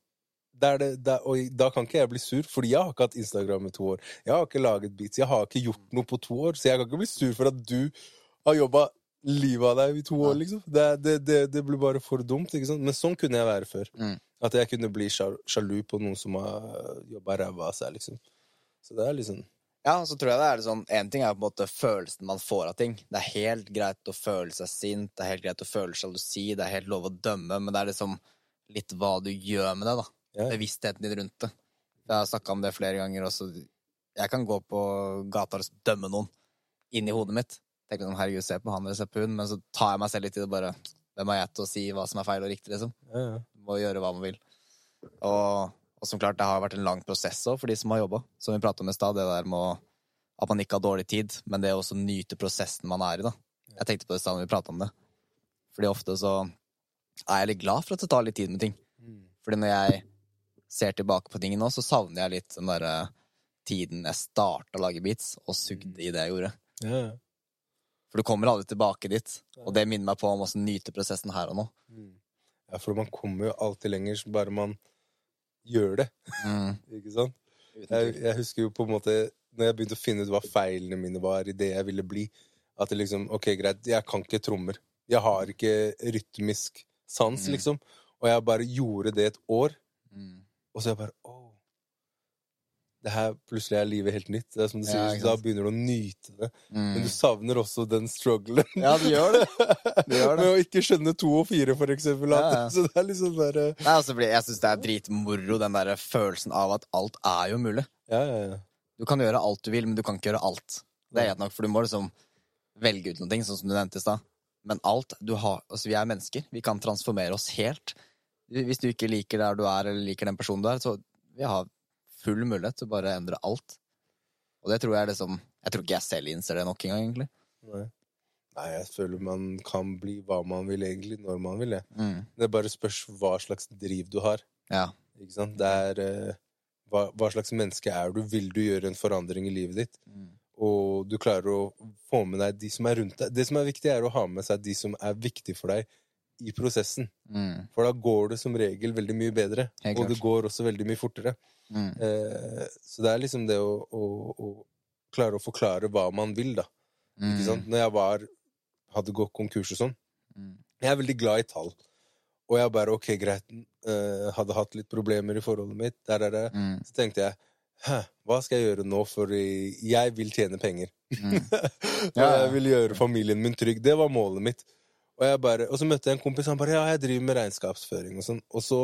Da, er det, der, og da kan ikke jeg bli sur, fordi jeg har ikke hatt Instagram i to år. Jeg har ikke laget beats, jeg har ikke gjort noe på to år, så jeg kan ikke bli sur for at du har jobba livet av deg i to år, liksom. Det, det, det, det blir bare for dumt, ikke sant. Men sånn kunne jeg være før. Mm. At jeg kunne bli sjalu på noen som har jobba ræva av seg, liksom. Så det er liksom Ja, så tror jeg det er sånn En ting er på en måte følelsen man får av ting. Det er helt greit å føle seg sint, det er helt greit å føle sjalusi, det er helt lov å dømme, men det er liksom litt hva du gjør med det, da. Ja. Bevisstheten din rundt det. Jeg har snakka om det flere ganger også. Jeg kan gå på gata og dømme noen inni hodet mitt. Tenke sånn, herregud, se på han eller se på hun, men så tar jeg meg selv litt i det bare Hvem er jeg til å si hva som er feil og riktig, liksom? ja, ja. Må gjøre hva man vil. Og, og som klart, det har vært en lang prosess òg for de som har jobba. Som vi prata om i stad, det der med å, at man ikke har dårlig tid, men det å også nyte prosessen man er i, da. Jeg tenkte på det i stad når vi prata om det. Fordi ofte så er jeg litt glad for at det tar litt tid med ting. Mm. Fordi når jeg ser tilbake på tingene nå, så savner jeg litt den derre tiden jeg starta å lage beats, og sugde i det jeg gjorde. ja, ja. For du kommer aldri tilbake dit. Og det minner meg på om å nyte prosessen her og nå. Mm. Ja, for man kommer jo alltid lenger så bare man gjør det, Mm. ikke sant? Jeg, jeg husker jo på en måte Når jeg begynte å finne ut hva feilene mine var i det jeg ville bli, at det liksom Ok, greit, jeg kan ikke trommer. Jeg har ikke rytmisk sans, Mm. liksom. Og jeg bare gjorde det et år, Mm. Og så er jeg bare oh, Det her plutselig er livet helt nytt. Det er som du sier, ja, Da begynner du å nyte det. Mm. Men du savner også den strugglen. Ja, du gjør det. Du gjør det. Med å ikke skjønne to og fire, for eksempel. Ja, ja. Så det er liksom der Nei, altså, jeg syns det er dritmoro, den der følelsen av at alt er jo mulig. Ja, ja, ja. Du kan gjøre alt du vil, men du kan ikke gjøre alt. Det er greit nok, for du må liksom velge ut noen ting, sånn som du nevnte i stad. Men alt du har Altså, vi er mennesker. Vi kan transformere oss helt. Hvis du ikke liker der du er, eller liker den personen du er, så vi har full mulighet til å bare endre alt. Og det tror jeg liksom Jeg tror ikke jeg selv innser det nok engang, egentlig. Nei. Nei, jeg føler man kan bli hva man vil, egentlig, når man vil. det. Mm. Det bare spørs hva slags driv du har. Ja. Ikke sant? Det er eh, hva, hva slags menneske er du? Vil du gjøre en forandring i livet ditt? Mm. Og du klarer å få med deg de som er rundt deg. Det som er viktig, er å ha med seg de som er viktige for deg i prosessen. Mm. For da går det som regel veldig mye bedre. Helt og det går også veldig mye fortere. Mm. Eh, så det er liksom det å, å, å klare å forklare hva man vil, da. Ikke Mm. sant? Når jeg var, hadde gått konkurs og sånn, Mm. jeg er veldig glad i tall. Og jeg bare ok, greit, eh, hadde hatt litt problemer i forholdet mitt, der, der, der. Mm. Så tenkte jeg Hæ, hva skal jeg gjøre nå, for jeg vil tjene penger. Mm. Ja, ja. jeg vil gjøre familien min trygg. Det var målet mitt. Og, bare, og så møtte jeg en kompis, han bare ja, jeg driver med regnskapsføring og sånn. Og så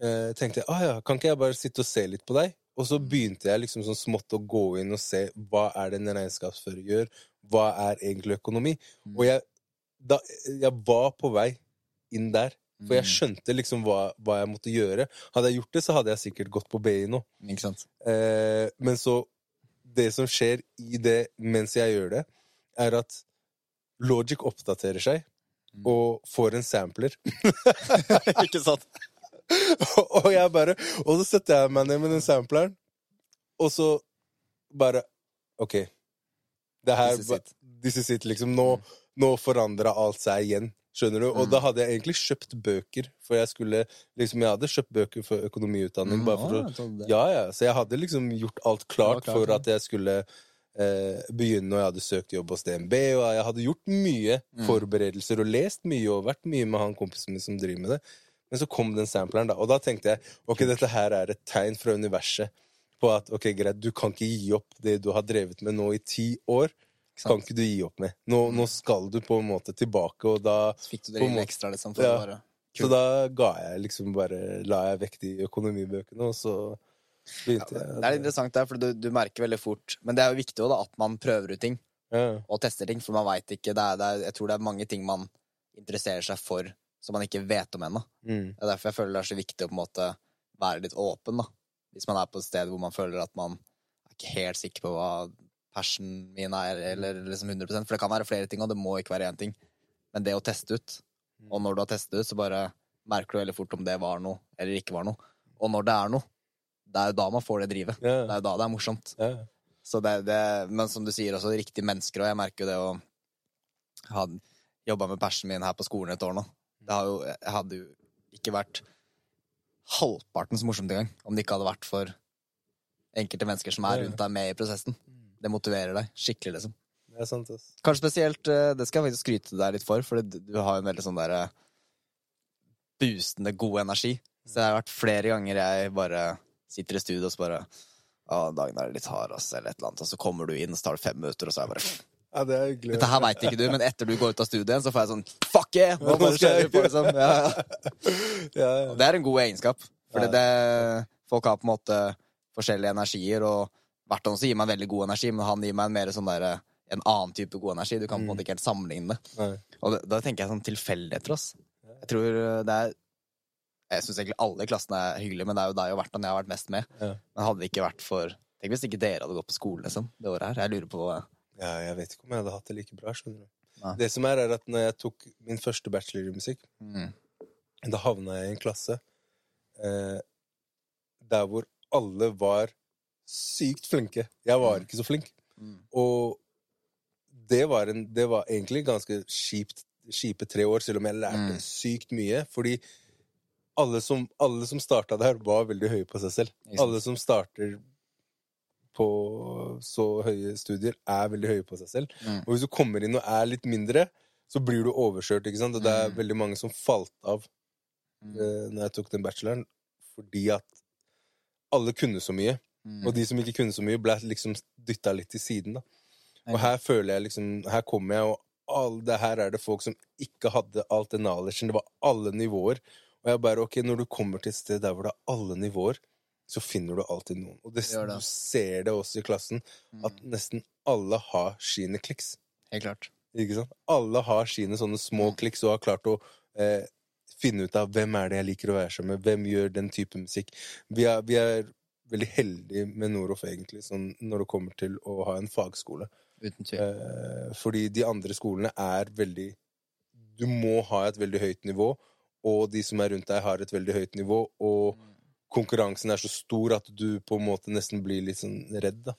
eh, tenkte jeg ah ja, kan ikke jeg bare sitte og se litt på deg? Og så begynte jeg liksom sånn smått å gå inn og se hva er det en regnskapsfører gjør, hva er egentlig økonomi? Mm. Og jeg, da, jeg var på vei inn der, for jeg Mm. skjønte liksom hva, hva jeg måtte gjøre. Hadde jeg gjort det, så hadde jeg sikkert gått på BI nå. Eh, men så Det som skjer i det mens jeg gjør det, er at Logic oppdaterer seg. Og får en sampler. ikke sant? og jeg bare Og så setter jeg meg ned med den sampleren, og så bare OK. Det her This is it. This is it, liksom. Nå, nå forandra alt seg igjen. Skjønner du? Og Mm. da hadde jeg egentlig kjøpt bøker, for jeg skulle liksom Jeg hadde kjøpt bøker for økonomiutdanning, Mm, bare for å, å. Ja, ja. Så jeg hadde liksom gjort alt klart for at jeg skulle begynne, og jeg hadde søkt jobb hos DNB, og jeg hadde gjort mye Mm. forberedelser og lest mye og vært mye med han kompisen min som driver med det. Men så kom den sampleren, da, og da tenkte jeg ok, dette her er et tegn fra universet på at ok, greit, du kan ikke gi opp det du har drevet med nå i ti år. Kan ikke du gi opp med. Nå, nå skal du på en måte tilbake, og da Så fikk du det måte- ekstra, liksom, for Ja. å bare Så da ga jeg liksom bare La jeg vekk de økonomibøkene, og så begynte Det er litt interessant der, for du, du merker veldig fort Men det er jo viktig også, da, at man prøver ut ting ja. og tester ting, for man veit ikke det er, det er, Jeg tror det er mange ting man interesserer seg for som man ikke vet om ennå. Mm. Det er derfor jeg føler det er så viktig å på en måte være litt åpen, da. Hvis man er på et sted hvor man føler at man er ikke helt sikker på hva passionen min er, eller liksom 100% For det kan være flere ting, og det må ikke være én ting. Men det å teste ut, og når du har testet ut, så bare merker du veldig fort om det var noe eller ikke var noe. Og når det er noe, det er jo da man får det drivet. Det er jo da det er morsomt. Ja. Så det, det, men som du sier, også riktige mennesker, og jeg merker jo det å ha jobba med persen min her på skolen et år nå. Det har jo, hadde jo ikke vært halvparten så morsomt engang om det ikke hadde vært for enkelte mennesker som er rundt deg med i prosessen. Det motiverer deg skikkelig, liksom. Det er sant, ass. Kanskje spesielt eh, Det skal jeg faktisk skryte deg litt for, for du du har jo en veldig sånn derre boostende god energi. Så det har vært flere ganger jeg bare sitter i studio og så bare Å, dagen er litt hard, ass, eller et eller annet. Og så kommer du inn, så tar det fem minutter, og så er jeg bare Ja, det er hyggelig. Dette her veit ikke du, men etter du går ut av studiet så får jeg sånn Fuck yeah! Nå bare kjører vi på, liksom. Ja, ja. ja, ja. Det er en god egenskap. For Ja. det, folk har på en måte forskjellige energier, og hvert gir meg veldig god energi, men han gir meg en mer sånn der, en annen type god energi. Du kan på en Mm. måte ikke helt sammenligne det. Og det, da tenker jeg sånn tilfeldigheter, ass. Jeg tror uh, det er Jeg syns egentlig alle klassene er hyggelige, men det er jo deg og Vertan jeg har vært mest med. Ja. Men hadde det ikke vært for Tenk hvis ikke dere hadde gått på skolen liksom, det året her. Jeg lurer på hva ja, jeg vet ikke om jeg hadde hatt det like bra. skjønner du. Nei. Det som er, er at når jeg tok min første bachelor i musikk, mm. da havna jeg i en klasse eh, der hvor alle var sykt flinke. Jeg var Mm. ikke så flink. Mm. Og det var, en, det var egentlig ganske kjipt, kjipe tre år, selv om jeg lærte Mm. sykt mye. Fordi alle som, alle som starta der, var veldig høye på seg selv. Alle som starter på så høye studier, er veldig høye på seg selv. Mm. Og hvis du kommer inn og er litt mindre, så blir du overkjørt. ikke sant? Og det er Mm. veldig mange som falt av Mm. eh, når jeg tok den bacheloren, fordi at alle kunne så mye. Mm. Og de som ikke kunne så mye, ble liksom dytta litt til siden. da. Og her føler jeg liksom Her kommer jeg, og all, det her er det folk som ikke hadde alt det knowledgen. Det var alle nivåer. Og jeg bare OK, når du kommer til et sted der hvor det er alle nivåer, så finner du alltid noen. Og det, Det du ser det også i klassen, at Mm. nesten alle har sine kliks. Helt klart. Ikke sant? Alle har sine sånne små Mm. kliks og har klart å eh, finne ut av hvem er det jeg liker å være sammen med, hvem gjør den type musikk. Vi er, vi er veldig heldige med Noroff, egentlig, sånn når det kommer til å ha en fagskole. Uten tvil. Eh, fordi de andre skolene er veldig Du må ha et veldig høyt nivå, og de som er rundt deg, har et veldig høyt nivå, og konkurransen er så stor at du på en måte nesten blir litt sånn redd, da.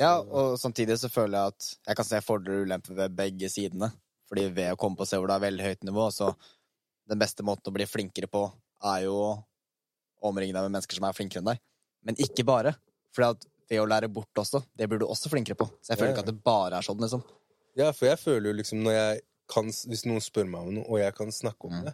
Ja, og samtidig så føler jeg at jeg kan se fordeler og ulemper ved begge sidene. Fordi ved å komme på sted hvor det er veldig høyt nivå, så den beste måten å bli flinkere på, er jo å omringe deg med mennesker som er flinkere enn deg. Men ikke bare. For det å lære bort også, det blir du også flinkere på. Så jeg føler ja. ikke at det bare er sånn, liksom. Ja, for jeg føler jo liksom når jeg kan Hvis noen spør meg om noe, og jeg kan snakke om Mm. det,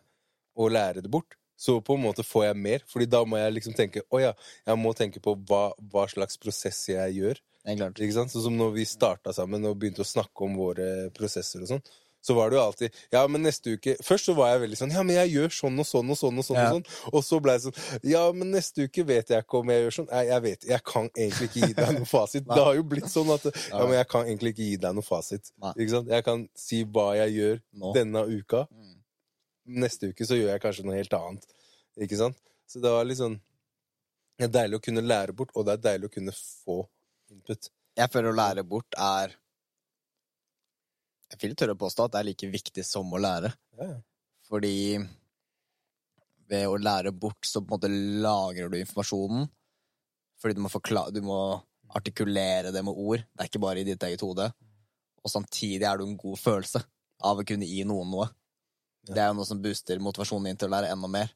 og lære det bort, så på en måte får jeg mer. Fordi da må jeg liksom tenke Å ja, jeg må tenke på hva, hva slags prosess jeg gjør. Ikke sant? Sånn som når vi starta sammen og begynte å snakke om våre prosesser og sånn. Så var det jo alltid Ja, men neste uke Først så var jeg veldig sånn Ja, men jeg gjør sånn og sånn og sånn og sånn. Ja. Og sånn Og så ble jeg sånn Ja, men neste uke vet jeg ikke om jeg gjør sånn. Nei, jeg vet Jeg kan egentlig ikke gi deg noen fasit. Det har jo blitt sånn at Ja, Ja. men jeg kan egentlig ikke gi deg noen fasit. Nei. Ikke sant? Jeg kan si hva jeg gjør Nå. denne uka. Mm. Neste uke så gjør jeg kanskje noe helt annet. Ikke sant? Så det var litt sånn Det er deilig å kunne lære bort, og det er deilig å kunne få input. Jeg føler å lære bort er Jeg vil tørre å påstå at det er like viktig som å lære. Ja, ja. Fordi ved å lære bort, så på en måte lagrer du informasjonen. Fordi du må, forklare, du må artikulere det med ord. Det er ikke bare i ditt eget hode. Og samtidig er du en god følelse av å kunne gi noen noe. Det er jo noe som booster motivasjonen din til å lære enda mer.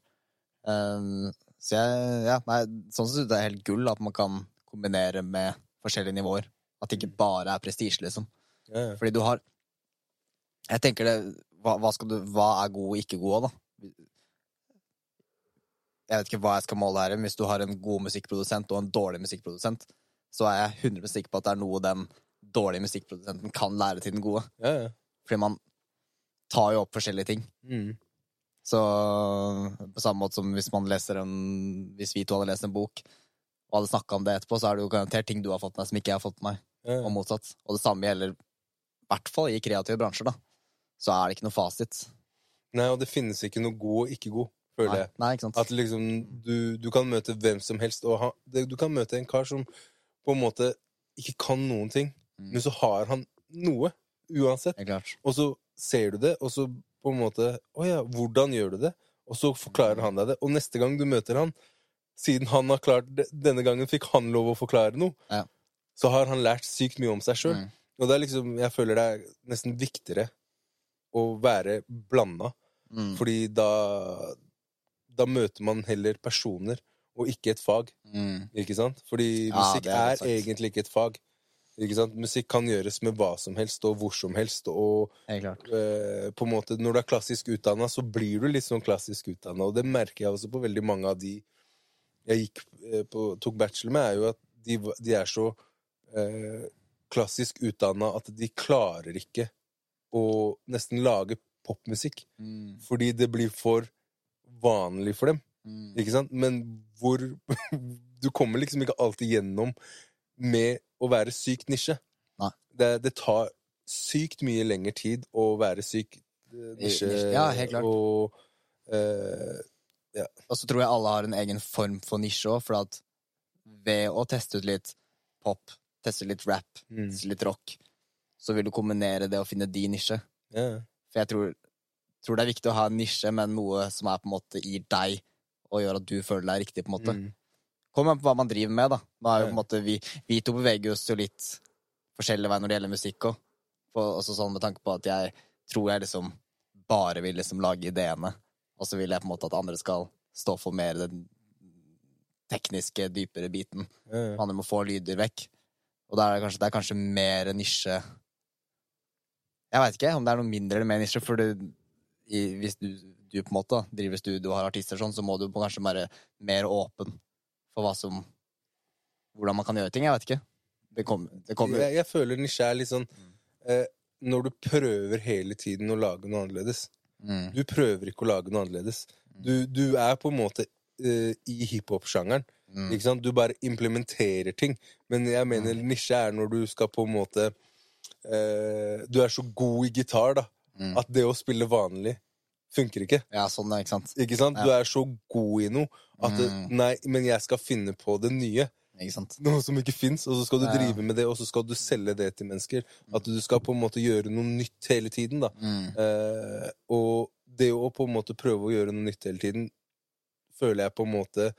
Um, så jeg, ja, nei, sånn sett det er helt gull at man kan kombinere med forskjellige nivåer. At det ikke bare er prestisje, liksom. Ja, ja. Fordi du har Jeg tenker det Hva, hva, skal du, hva er god og ikke god, da? Jeg vet ikke hva jeg skal måle her, men hvis du har en god musikkprodusent og en dårlig musikkprodusent, så er jeg 100 sikker på at det er noe den dårlige musikkprodusenten kan lære til den gode. ja, ja. Fordi man tar jo opp forskjellige ting. Mm. Så på samme måte som hvis man leser en Hvis vi to hadde lest en bok og hadde snakka om det etterpå, så er det jo garantert ting du har fått med som ikke jeg har fått med meg, Ja, og motsatt. Og det samme gjelder i hvert fall i kreative bransjer, da. Så er det ikke noe fasit. Nei, og det finnes ikke noe god og ikke god, føler jeg. nei ikke sant? At liksom du, du kan møte hvem som helst, og ha, du kan møte en kar som på en måte ikke kan noen ting, Mm. men så har han noe, uansett. Og så ser du det, og så på en måte Å ja, hvordan gjør du det? Og så forklarer han deg det. Og neste gang du møter han, siden han har klart det, denne gangen fikk han lov å forklare noe, Ja. så har han lært sykt mye om seg sjøl. Mm. Og det er liksom, jeg føler det er nesten viktigere å være blanda, Mm. fordi da Da møter man heller personer, og ikke et fag. Mm. Ikke sant? Fordi musikk ja, er er, egentlig ikke et fag. Musikk kan gjøres med hva som helst, og hvor som helst, og eh, på en måte, når du er klassisk utdanna, så blir du litt sånn klassisk utdanna. Og det merker jeg også på veldig mange av de jeg gikk eh, på, tok bachelor med, er jo at de, de er så eh, klassisk utdanna at de klarer ikke å nesten lage popmusikk. Mm. Fordi det blir for vanlig for dem. Mm. Ikke sant? Men hvor Du kommer liksom ikke alltid gjennom med å være sykt nisje. Det, det tar sykt mye lengre tid å være syk eh, nisje. ja, helt klart. Og eh, Og så tror jeg alle har en egen form for nisje òg, for at ved å teste ut litt pop, teste litt rap, mm, teste litt rock, så vil du kombinere det og finne din nisje. Yeah. For jeg tror, tror det er viktig å ha en nisje, men noe som er på en måte i deg, og gjør at du føler deg riktig, på en måte. Mm, Kommer an på hva man driver med, da. Nå er jo på en måte vi, vi to beveger oss jo litt forskjellig vei når det gjelder musikk òg. Også sånn med tanke på at jeg tror jeg liksom bare vil liksom lage ideene, og så vil jeg på en måte at andre skal stå for mer den tekniske, dypere biten. ja. Andre må få lyder vekk. Og da er det kanskje, det er kanskje mer nisje Jeg veit ikke om det er noe mindre eller mer nisje, for du, i, hvis du, du på en måte driver studio og har artister sånn, så må du kanskje være mer åpen for hva som Hvordan man kan gjøre ting. Jeg vet ikke. Det kommer, det kommer Jeg, jeg føler nisje er litt sånn eh, Når du prøver hele tiden å lage noe annerledes mm, Du prøver ikke å lage noe annerledes. Du, du er på en måte eh, i hiphop-sjangeren. mm, Ikke sant? Du bare implementerer ting. Men jeg mener nisje er når du skal på en måte eh, Du er så god i gitar, da, mm. at det å spille vanlig funker ikke. Ja, sånn, er, ikke sant. Ikke sant? Ja. Du er så god i noe at Mm. Nei, men jeg skal finne på det nye. Ikke sant. Noe som ikke fins, og så skal du Ja. drive med det, og så skal du selge det til mennesker. At du skal på en måte gjøre noe nytt hele tiden, da. Mm, Eh, og det å på en måte prøve å gjøre noe nytt hele tiden, føler jeg på en måte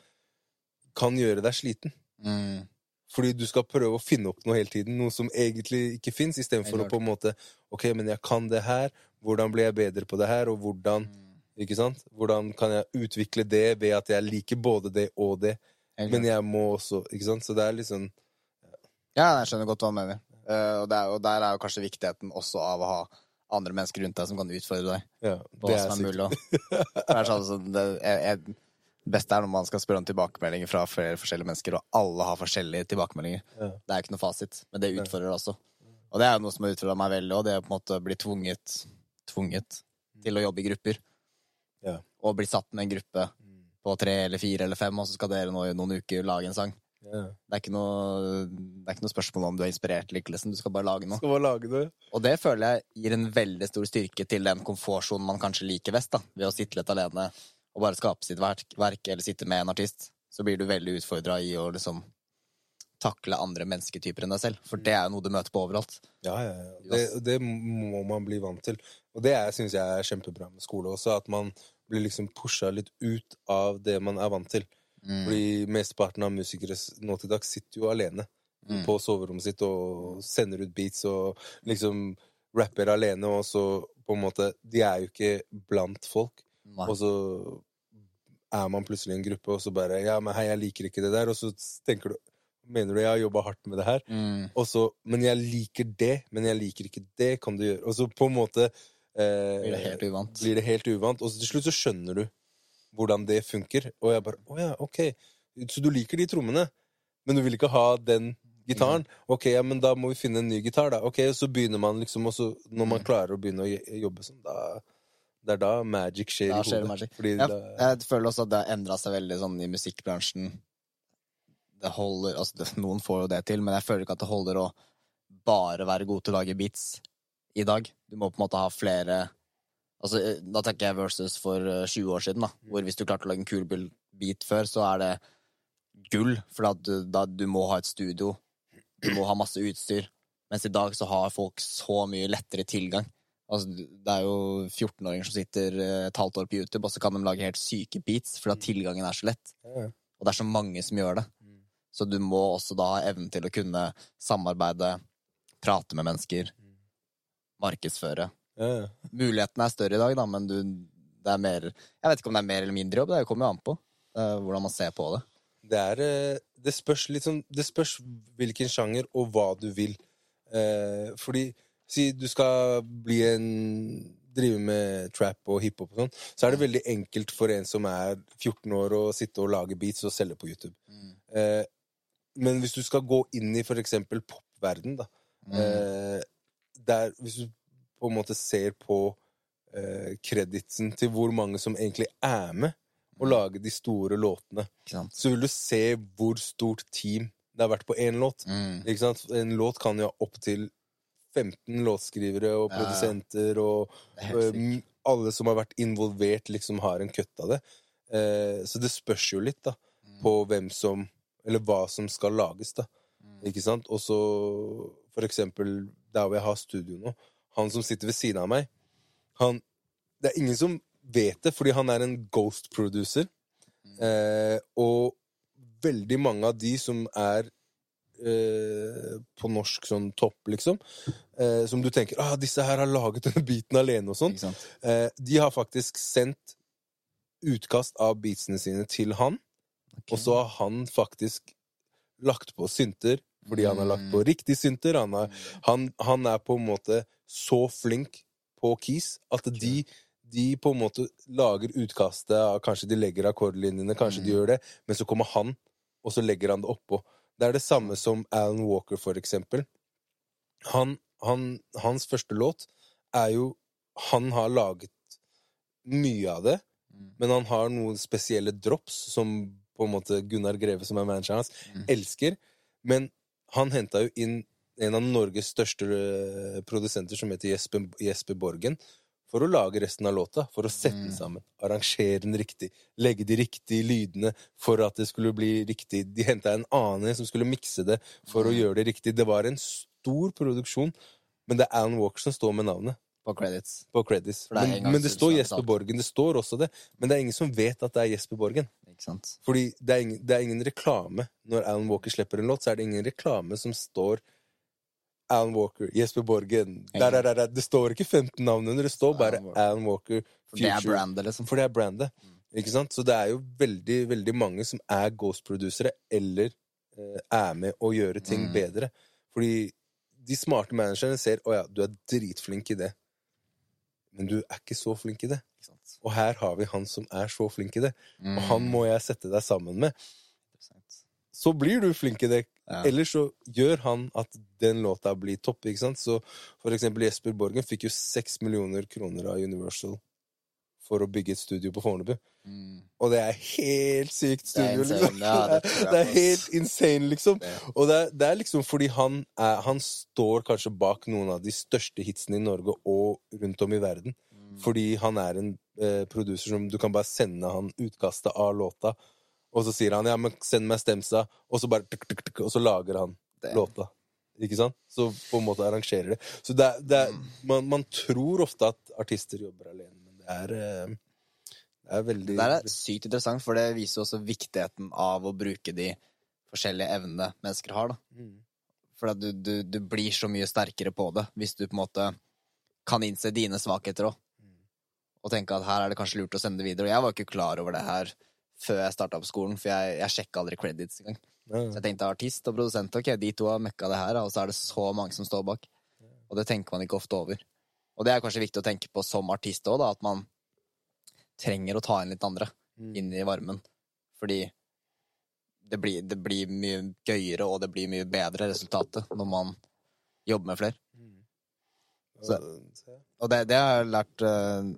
kan gjøre deg sliten. mm, Fordi du skal prøve å finne opp noe hele tiden, noe som egentlig ikke fins, istedenfor å på en måte Ok, men jeg kan det her, hvordan blir jeg bedre på det her, og hvordan mm. Ikke sant? Hvordan kan jeg utvikle det ved at jeg liker både det og det, men jeg må også Ikke sant? Så det er sånn Ja, jeg skjønner godt hva du mener. Uh, og, det er, og der er jo kanskje viktigheten også av å ha andre mennesker rundt deg som kan utfordre deg. Ja, det er er mulig. Det er sånn, det, er, jeg, beste er når man skal spørre om tilbakemeldinger fra flere forskjellige mennesker, og alle har forskjellige tilbakemeldinger. Ja. Det er ikke noe fasit, men det utfordrer også. Og det er jo noe som har utfordra meg veldig, og det er på en måte å bli tvunget, tvunget til å jobbe i grupper. Ja. Og bli satt med en gruppe Mm. på tre eller fire eller fem, og så skal dere nå i noen uker lage en sang. Ja. Det er ikke noe, det er ikke noe spørsmål om du er inspirert eller ikke, liksom. Du skal bare lage noe. Skal bare lage det. Og det føler jeg gir en veldig stor styrke til den komfortsonen man kanskje liker best, da. Ved å sitte litt alene og bare skape sitt verk, verk eller sitte med en artist. Så blir du veldig utfordra i å liksom takle andre mennesketyper enn deg selv. For det er jo noe du møter på overalt. Ja, ja, ja. Det, det må man bli vant til. Og det syns jeg er kjempebra med skole også, at man blir liksom pusha litt ut av det man er vant til. Mm. Fordi mesteparten av musikere nå til dags sitter jo alene. Mm. på soverommet sitt og sender ut beats og liksom rapper alene, og så på en måte De er jo ikke blant folk. Nei. Og så er man plutselig i en gruppe, og så bare Ja, men hei, jeg liker ikke det der. Og så tenker du Mener du jeg har jobba hardt med det her? Mm. Og så Men jeg liker det, men jeg liker ikke det, kan du gjøre. Og så på en måte eh, Blir det helt uvant. blir det helt uvant. Og til slutt så skjønner du hvordan det funker. Og jeg bare Å ja, ok. Så du liker de trommene, men du vil ikke ha den gitaren? Ok, ja, men da må vi finne en ny gitar, da. Ok, Så begynner man liksom, og så når man klarer å begynne å jobbe sånn, da Det er da magic skjer Da i skjer det hodet. Fordi Ja, jeg føler også at det har endra seg veldig sånn i musikkbransjen. Det holder altså det, Noen får jo det til, men jeg føler ikke at det holder å bare være god til å lage beats i dag. Du må på en måte ha flere Altså, eh, Da tenker jeg versus for eh, 20 år siden, da. Hvor hvis du klarte å lage en kul beat før, så er det gull. For at du, da, du må ha et studio. Du må ha masse utstyr. Mens i dag så har folk så mye lettere tilgang. Altså, det er jo 14-åringer som sitter eh, et halvt år på YouTube, og så kan de lage helt syke beats, fordi at tilgangen er så lett. Og det er så mange som gjør det. Mm. Så du må også da ha evnen til å kunne samarbeide, prate med mennesker, markedsføre. ja. Mulighetene er større i dag, da, men du, det er mer Jeg vet ikke om det er mer eller mindre jobb, det kommer jo an på eh, hvordan man ser på det. Det er eh, Det spørs sånn Det spørs hvilken sjanger og hva du vil. Eh, fordi Si du skal bli en Drive med trap og hiphop og sånn, så er det veldig enkelt for en som er 14 år, å sitte og lage beats og selge på YouTube. Eh, men hvis du skal gå inn i for eksempel popverden, da Mm. eh, der, Hvis du på en måte ser på eh, kreditsen til hvor mange som egentlig er med å lage de store låtene, så vil du se hvor stort team det har vært på én låt. Mm. En låt kan jo ha opptil 15 låtskrivere og produsenter, og um, alle som har vært involvert, liksom har en kutt av det. Eh, så det spørs jo litt da, på hvem som Eller hva som skal lages, da. Ikke sant? Og så for eksempel der hvor jeg har studio nå, han som sitter ved siden av meg, han Det er ingen som vet det, fordi han er en ghost producer. Eh, og veldig mange av de som er eh, på norsk sånn topp, liksom, eh, som du tenker ah, 'Disse her har laget denne beaten alene', og sånn, eh, de har faktisk sendt utkast av beatsene sine til han, og så har han faktisk lagt på synter, fordi han har lagt på riktig synter. Han, er, han, han er på en måte så flink på keys at de, de på en måte lager utkastet Kanskje de legger akkordlinjene, kanskje de Mm. gjør det, men så kommer han, og så legger han det oppå. Det er det samme som Alan Walker, for eksempel. Han, han, hans første låt er jo Han har laget mye av det, Mm. men han har noen spesielle drops som på en måte Gunnar Greve, som er manageren hans, Mm. elsker. Men han henta jo inn en av Norges største eh, produsenter, som heter Jesper, Jesper Borgen, for å lage resten av låta. For å sette den Mm. sammen. Arrangere den riktig. Legge de riktige lydene for at det skulle bli riktig. De henta en annen som skulle mikse det for å Mm. gjøre det riktig. Det var en stor produksjon, men det er Alan Walker som står med navnet På credits. på credits. Det Men, men det står er Jesper. Borgen. Det står også det. Men det er ingen som vet at det er Jesper Borgen. Ikke sant? Fordi det er, ingen, det er ingen reklame. Når Alan Walker slipper en låt, så er det ingen reklame som står Alan Walker, Jesper Borgen der, der, der. Det står ikke 15 navn under, det står bare Alan Walker. For det er brandet, liksom. For det er brandet. Ikke sant? Så det er jo veldig, veldig mange som er ghost-produsere, eller eh, er med å gjøre ting Mm. bedre. Fordi de smarte managerne ser å ja, du er dritflink i det, men du er ikke så flink i det. Ikke sant? Og her har vi han som er så flink i det, Mm. og han må jeg sette deg sammen med. Så blir du flink i det. Ja. Ellers så gjør han at den låta blir topp. ikke sant? Så for eksempel Jesper Borgen fikk jo seks millioner kroner av Universal for å bygge et studio på Fornebu. Mm. Og det er helt sykt Det er studio, liksom. Ja, det det er helt insane, liksom. Det. Og det er, det er liksom fordi han, er, han står kanskje bak noen av de største hitsene i Norge og rundt om i verden. Mm. Fordi han er en eh, produser som du kan bare sende han utkastet av låta, og så sier han ja, men send meg stemsa, og så bare tuk, tuk, tuk, og så lager han låta. Ikke sant? Så på en måte arrangerer det. Så det det Mm. man, man tror ofte at artister jobber alene, det er, eh, det er veldig Det er sykt interessant, for det viser jo også viktigheten av å bruke de forskjellige evnene mennesker har. da. Mm. For du, du, du blir så mye sterkere på det hvis du på en måte kan innse dine svakheter òg. Og tenke at her er det kanskje lurt å sende det videre. Og jeg var ikke klar over det her før jeg starta på skolen, for jeg, jeg sjekka aldri credits engang. Ja, Så jeg tenkte artist og produsent, ok, de to har møkka det her, og så er det så mange som står bak. Og det tenker man ikke ofte over. Og det er kanskje viktig å tenke på som artist òg, at man trenger å ta inn litt andre Mm. inn i varmen. Fordi det blir, det blir mye gøyere, og det blir mye bedre resultatet når man jobber med flere. Så- Så- Og det, det har jeg lært eh,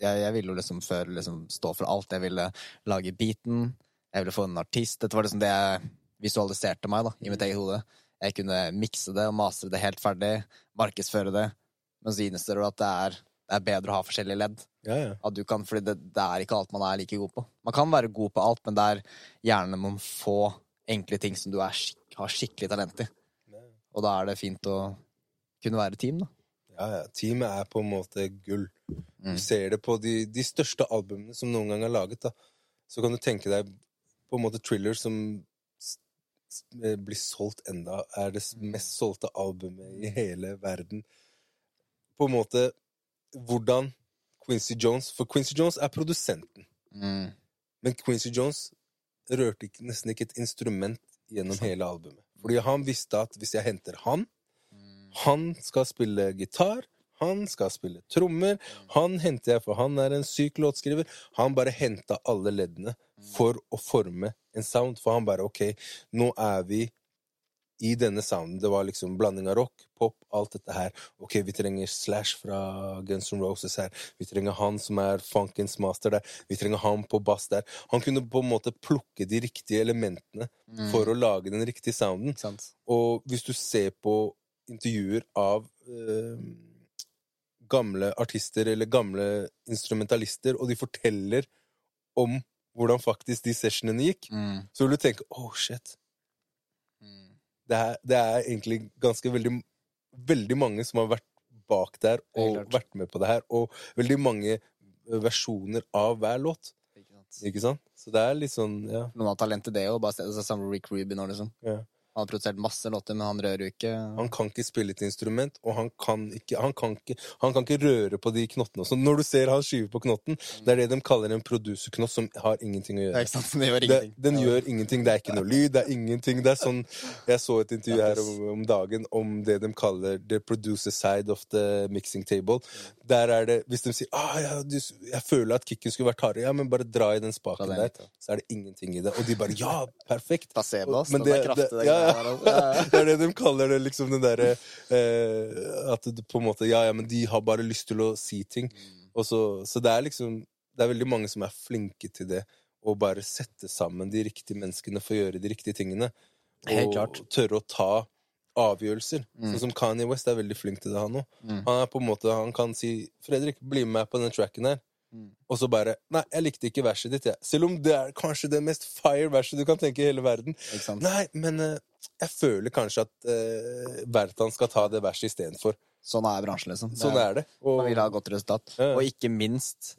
jeg, jeg ville jo liksom før liksom stå for alt. Jeg ville lage beaten, jeg ville få en artist. Dette var liksom det jeg visualiserte meg da, i mitt eget hode. Jeg kunne mikse det og mastre det helt ferdig, markedsføre det. Men så innser du at det er, det er bedre å ha forskjellige ledd. Ja, ja. At du kan, fordi det, det er ikke alt man er like god på. Man kan være god på alt, men det er gjerne noen få enkle ting som du er, har skikkelig talent i. Og da er det fint å kunne være team, da. Ja, ja. Teamet er på en måte gull. Mm. Du ser det på de, de største albumene som noen gang er laget. da. Så kan du tenke deg på en måte Thriller som blir solgt enda, er det mest solgte albumet i hele verden. På en måte hvordan Quincy Jones For Quincy Jones er produsenten. Mm. Men Quincy Jones rørte ikke, nesten ikke et instrument gjennom hele albumet. Fordi han visste at hvis jeg henter han, han skal spille gitar, han skal spille trommer, han henter jeg for han er en syk låtskriver. Han bare henta alle leddene for å forme en sound. For han bare OK, nå er vi i denne sounden. Det var liksom blanding av rock, pop, alt dette her. OK, vi trenger Slash fra Guns N' Roses her. Vi trenger han som er funkens master der. Vi trenger han på bass der. Han kunne på en måte plukke de riktige elementene for å lage den riktige sounden. Sant? Og hvis du ser på intervjuer av øh, gamle artister eller gamle instrumentalister, og de forteller om hvordan faktisk de sessionene gikk, Mm. så vil du tenke oh shit. Det er, det er egentlig ganske veldig, veldig mange som har vært bak der og vært med på det her, og veldig mange eh, versjoner av hver låt. Ikke sant? Ikke sant? Så det er litt sånn, ja. Noen har talent til det òg. Samme med Rick Rubin nå, liksom. ja. Han har produsert masse låter, men han rører jo ikke Han kan ikke spille et instrument, og han kan ikke, han kan ikke, han kan ikke røre på de knottene. Så når du ser han skyver på knotten, det er det de kaller en producerknott som har ingenting å gjøre. ikke sant? Det gjør Det, ingenting. den gjør ingenting. Det er ikke noe lyd, det er ingenting. Det er sånn Jeg så et intervju her om, om dagen om det de kaller the producer side of the mixing table. Der er det Hvis de sier ah, ja, du, 'Jeg føler at kicken skulle vært hardere', ja, men bare dra i den spaken der, så er det ingenting i det. Og de bare 'ja, perfekt'. Placebo. Men det, er det- det- ja, Det er det de kaller det, liksom den derre eh, At det på en måte Ja, ja, men de har bare lyst til å si ting. Mm. Så, så det er liksom Det er veldig mange som er flinke til det. Å bare sette sammen de riktige menneskene for å gjøre de riktige tingene. Og tørre å ta avgjørelser. Mm. Sånn som Kanye West er veldig flink til det, han òg. Mm. Han er på en måte, han kan si 'Fredrik, bli med på den tracken her'. Mm. Og så bare 'Nei, jeg likte ikke verset ditt', jeg. Selv om det er kanskje det mest fire verset du kan tenke i hele verden. Nei, men uh, jeg føler kanskje at uh, Bertan skal ta det verset istedenfor. Sånn er bransjen, liksom. Sånn er det. Og, Man vil ha godt resultat. Ja. Og ikke minst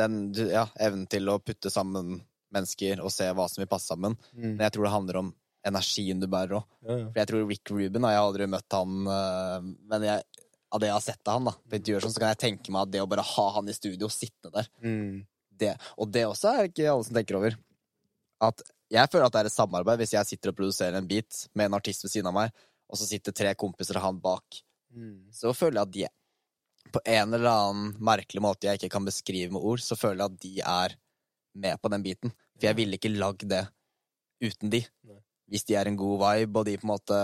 den ja, evnen til å putte sammen mennesker og se hva som vil passe sammen. Mm. Men jeg tror det handler om energien du bærer òg. Ja. For jeg tror Rick Rubin Jeg har aldri møtt han, øh, men jeg, av det jeg har sett av han, da, på intervjuer, sånn, så kan jeg tenke meg at det å bare ha han i studio, sittende der Mm. det, Og det også er ikke alle som tenker over. At jeg føler at det er et samarbeid hvis jeg sitter og produserer en beat med en artist ved siden av meg, og så sitter tre kompiser av han bak. Mm. Så føler jeg at de på en eller annen merkelig måte jeg ikke kan beskrive med ord, så føler jeg at de er med på den biten. For jeg ville ikke lagd det uten de. Hvis de er en god vibe, og de på en måte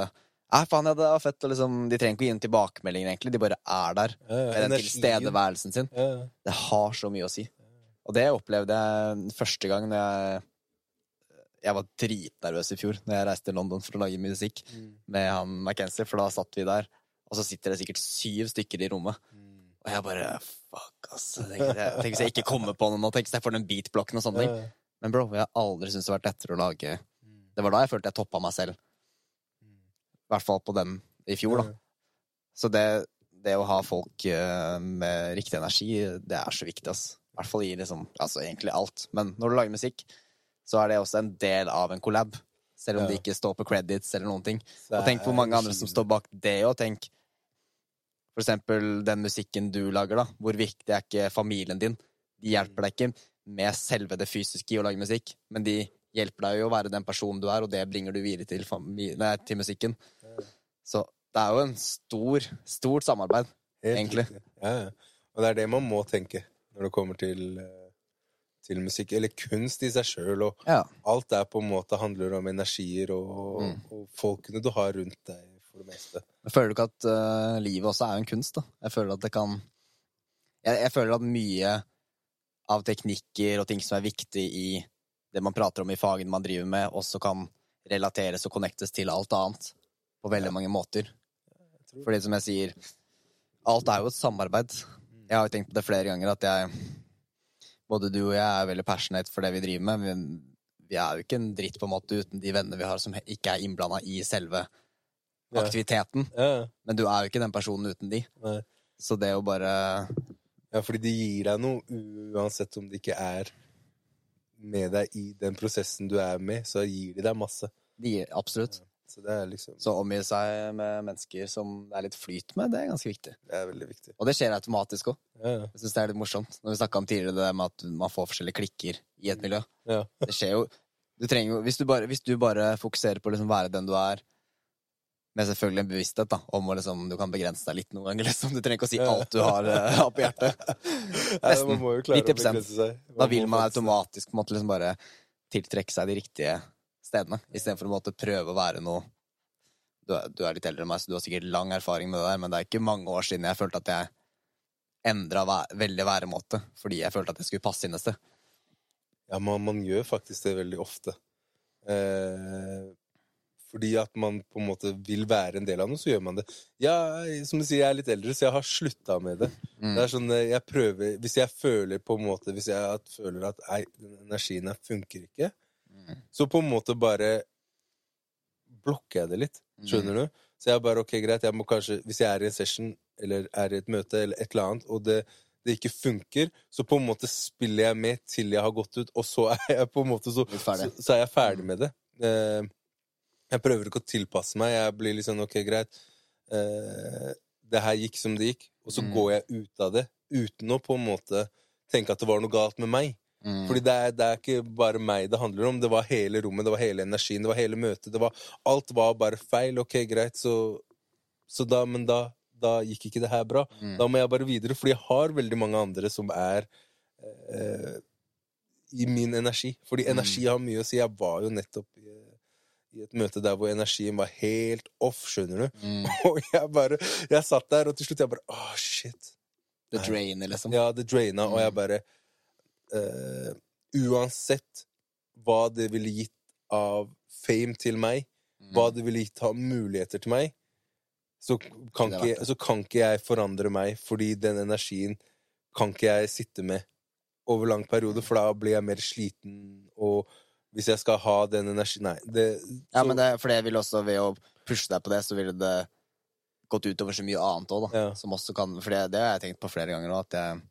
Nei, faen, ja, det var fett. Og liksom, de trenger ikke å gi en tilbakemelding, egentlig. De bare er der Ja, ja. med den tilstedeværelsen sin. Det har så mye å si. Og det opplevde jeg første gang når jeg Jeg var dritnervøs i fjor når jeg reiste til London for å lage musikk Mm. med han McKenzie, for da satt vi der, og så sitter det sikkert syv stykker i rommet. Mm. Og jeg bare Fuck, ass. Tenk, hvis jeg ikke kommer på noe nå. Tenk hvis jeg får den beatblokken og sånne ting. Men bro, jeg har aldri syntes det har vært lettere å lage Mm. Det var da jeg følte jeg toppa meg selv. I hvert fall på den i fjor, da. Så det, det å ha folk eh, med riktig energi, det er så viktig, ass. I hvert fall i liksom Altså egentlig alt. Men når du lager musikk, så er det også en del av en collab. selv om Ja. det ikke står på credits eller noen ting. Og tenk hvor mange andre som står bak det òg. Tenk for eksempel den musikken du lager, da. Hvor viktig er ikke familien din? De hjelper deg ikke med selve det fysiske i å lage musikk, men de hjelper deg jo å være den personen du er, og det bringer du videre til, nei, til musikken. Så det er jo en stor, stort samarbeid. Helt egentlig. Ja, ja. Og det er det man må tenke når det kommer til, eh, til musikk. Eller kunst i seg sjøl. Og Ja. alt der på en måte handler om energier og, Mm. og folkene du har rundt deg, for det meste. Jeg føler ikke at uh, livet også er en kunst, da. Jeg føler at det kan jeg, jeg føler at mye av teknikker og ting som er viktig i det man prater om i fagene man driver med, også kan relateres og connectes til alt annet på veldig mange måter. Fordi som jeg sier, alt er jo et samarbeid. Jeg har jo tenkt på det flere ganger at jeg Både du og jeg er veldig passionate for det vi driver med. Men vi er jo ikke en dritt på en måte uten de vennene vi har som ikke er innblanda i selve aktiviteten. Ja, Men du er jo ikke den personen uten de. nei. Så det å bare ja, fordi de gir deg noe uansett om de ikke er med deg i den prosessen du er med, så gir de deg masse. de gir Absolutt. Så det liksom Så omgi seg med mennesker som det er litt flyt med, det er ganske viktig. Det er veldig viktig. Og det skjer automatisk òg. Ja, ja. Jeg syns det er litt morsomt. Når vi snakka om tidligere det med at man får forskjellige klikker i et miljø. ja. Det skjer jo du trenger hvis, du bare, hvis du bare fokuserer på å liksom være den du er, med selvfølgelig en bevissthet da, om å liksom, du kan begrense deg litt noen ganger, liksom. Du trenger ikke å si alt du har, uh, på hjertet. Nesten. må jo klare å 90%. begrense seg. Da vil man automatisk måte liksom bare tiltrekke seg de riktige stedene, istedenfor å prøve å være noe du er, du er litt eldre enn meg, så du har sikkert lang erfaring med det der, men det er ikke mange år siden jeg følte at jeg endra væ veldig væremåte fordi jeg følte at jeg skulle passe inn et sted. Ja, man, man gjør faktisk det veldig ofte. Eh, fordi at man på en måte vil være en del av noe, så gjør man det. Ja, som du sier, jeg er litt eldre, så jeg har slutta med det. Mm. Det er sånn, eh, jeg prøver Hvis jeg føler på en måte Hvis jeg føler at nei, energien her funker ikke, Mm. så på en måte bare blokker jeg det litt. Skjønner du? Så jeg bare, ok, greit, jeg må kanskje Hvis jeg er i en session, eller er i et møte, eller et eller annet, og det, det ikke funker, så på en måte spiller jeg med til jeg har gått ut, og så er jeg på en måte så, så, så er jeg ferdig med det. Eh, jeg prøver ikke å tilpasse meg. Jeg blir litt sånn, ok, greit. Eh, det her gikk som det gikk, og så Mm. går jeg ut av det uten å på en måte tenke at det var noe galt med meg. Mm. Fordi det er, det er ikke bare meg det handler om. Det var hele rommet, det var hele energien, det var hele møtet. Det var, alt var bare feil. Ok, greit, så, så da Men da, da gikk ikke det her bra. Mm. Da må jeg bare videre, fordi jeg har veldig mange andre som er eh, i min energi. Fordi Mm. energi har mye å si. Jeg var jo nettopp i, i et møte der hvor energien var helt off, skjønner du. Mm. Og jeg bare Jeg satt der, og til slutt jeg bare Åh, shit. The drainer, liksom. Ja, det draina, og jeg Mm. bare eh, Uansett hva det ville gitt av fame til meg, Mm. hva det ville gitt av muligheter til meg, så kan, ikke, så kan ikke jeg forandre meg, fordi den energien kan ikke jeg sitte med over lang periode, for da blir jeg mer sliten, og hvis jeg skal ha den energien Nei, det Ja, men det, for det vil også, ved å pushe deg på det, så ville det gått utover så mye annet òg, da. Ja. Som også kan For det, det har jeg tenkt på flere ganger òg, at jeg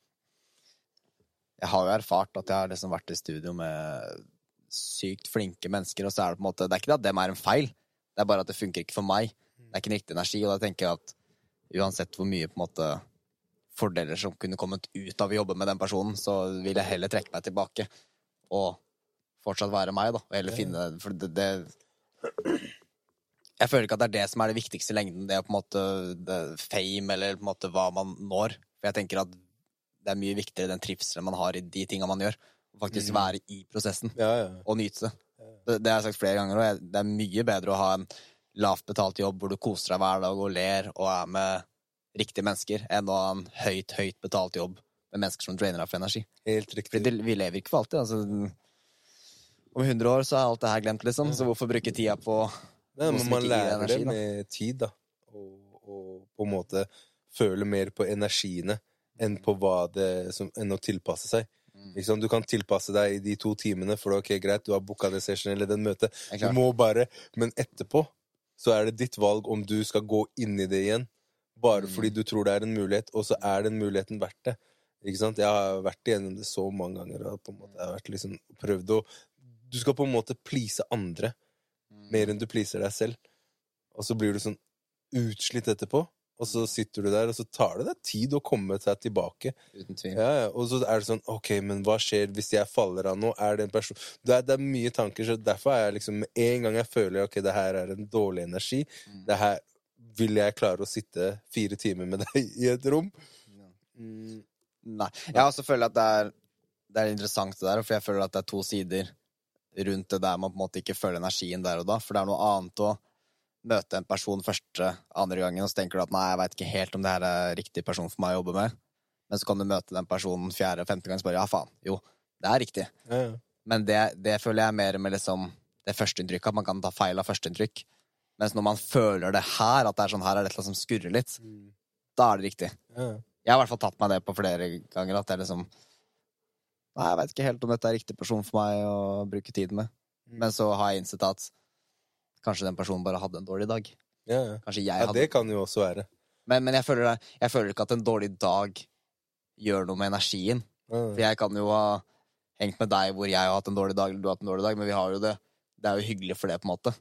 Jeg har jo erfart at jeg har liksom vært i studio med sykt flinke mennesker, og så er det på en måte Det er ikke det at dem er en feil, det er bare at det funker ikke for meg. Det er ikke en riktig energi, og da tenker jeg at uansett hvor mye på en måte fordeler som kunne kommet ut av å jobbe med den personen, så vil jeg heller trekke meg tilbake og fortsatt være meg, da. Og heller finne For det, det Jeg føler ikke at det er det som er det viktigste i lengden, det er på en måte det, fame, eller på en måte hva man når. For jeg tenker at det er mye viktigere den trivselen man har i de tinga man gjør. Faktisk Mm. være i prosessen Ja, ja. og nyte det. Det, det har jeg sagt flere ganger, òg. det er mye bedre å ha en lavt betalt jobb hvor du koser deg hver dag og ler og er med riktige mennesker, enn å ha en høyt, høyt betalt jobb med mennesker som drainer deg for energi. Helt riktig. det, vi lever ikke for alltid. Altså, om 100 år så er alt det her glemt, liksom. Så hvorfor bruke tida på Nei, men man lærer energi, det med tid, da. Og, og på en måte føle mer på energiene enn det som, enn å tilpasse seg. Mm. Sant? Du kan tilpasse deg i de to timene, for ok, greit, du har booka det session eller den møtet. Du må bare Men etterpå så er det ditt valg om du skal gå inn i det igjen. Bare Mm. fordi du tror det er en mulighet, og så er den muligheten verdt det. Ikke sant? Jeg har vært igjennom det så mange ganger. Og på en måte jeg har vært liksom prøvd å Du skal på en måte please andre. mer enn du pleaser deg selv. Og så blir du sånn utslitt etterpå, og så sitter du der, og så tar det deg tid å komme seg tilbake. Uten tvil. Ja, ja. Og så er det sånn Ok, men hva skjer hvis jeg faller av nå? Er det en person det er, det er mye tanker, så derfor er jeg liksom Med en gang jeg føler ok, det her er en dårlig energi, Mm. det her vil jeg klare å sitte fire timer med deg i et rom. Mm, Nei. Jeg også føler at det er, det er interessant det der, for jeg føler at det er to sider rundt det der man på en måte ikke føler energien der og da. For det er noe annet å møte en person første, andre gangen, og så tenker du at nei, jeg veit ikke helt om det her er riktig person for meg å jobbe med. Men så kan du møte den personen fjerde, femte gang og spørre ja, faen, jo, det er riktig. ja, ja. Men det, det føler jeg mer med liksom det førsteinntrykket, at man kan ta feil av førsteinntrykk. Mens når man føler det her, at det er sånn her er det noe som skurrer litt, Mm, da er det riktig. ja. Jeg har i hvert fall tatt meg det på flere ganger. At jeg liksom Nei, jeg veit ikke helt om dette er riktig person for meg å bruke tid med. Mm. Men så har jeg innsett at kanskje den personen bare hadde en dårlig dag. ja, ja. Kanskje jeg ja hadde det kan jo også være. Men, men jeg, føler, jeg føler ikke at en dårlig dag gjør noe med energien. Ja, For jeg kan jo ha hengt med deg hvor jeg har hatt en dårlig dag, eller du har hatt en dårlig dag, men vi har jo det Det er jo hyggelig for det, på en måte.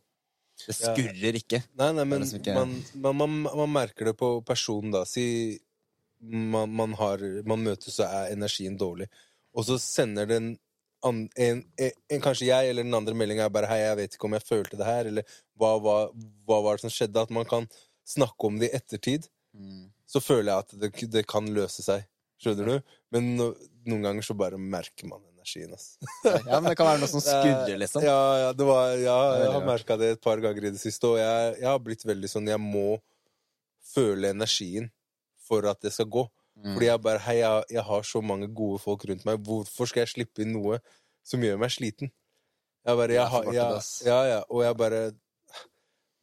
Det skurrer ikke. Nei, nei, men liksom ikke- man, man, man, man merker det på personen, da. Si man, man, har, man møtes, så er energien dårlig. Og så sender den en, en, en, Kanskje jeg eller den andre meldinga er bare 'Hei, jeg vet ikke om jeg følte det her', eller hva, hva, hva var det som skjedde? At man kan snakke om det i ettertid. Mm. Så føler jeg at det, det kan løse seg. Skjønner du? Men no, noen ganger så bare merker man energien, ass. Ja, men det kan være noe som skurrer, liksom. Ja, ja, det var, ja jeg har merka det et par ganger i det siste, og jeg, jeg har blitt veldig sånn Jeg må føle energien for at det skal gå. Mm. Fordi jeg bare Hei, jeg, jeg har så mange gode folk rundt meg. Hvorfor skal jeg slippe inn noe som gjør meg sliten? Jeg bare jeg, jeg, jeg, ja, ja, og jeg bare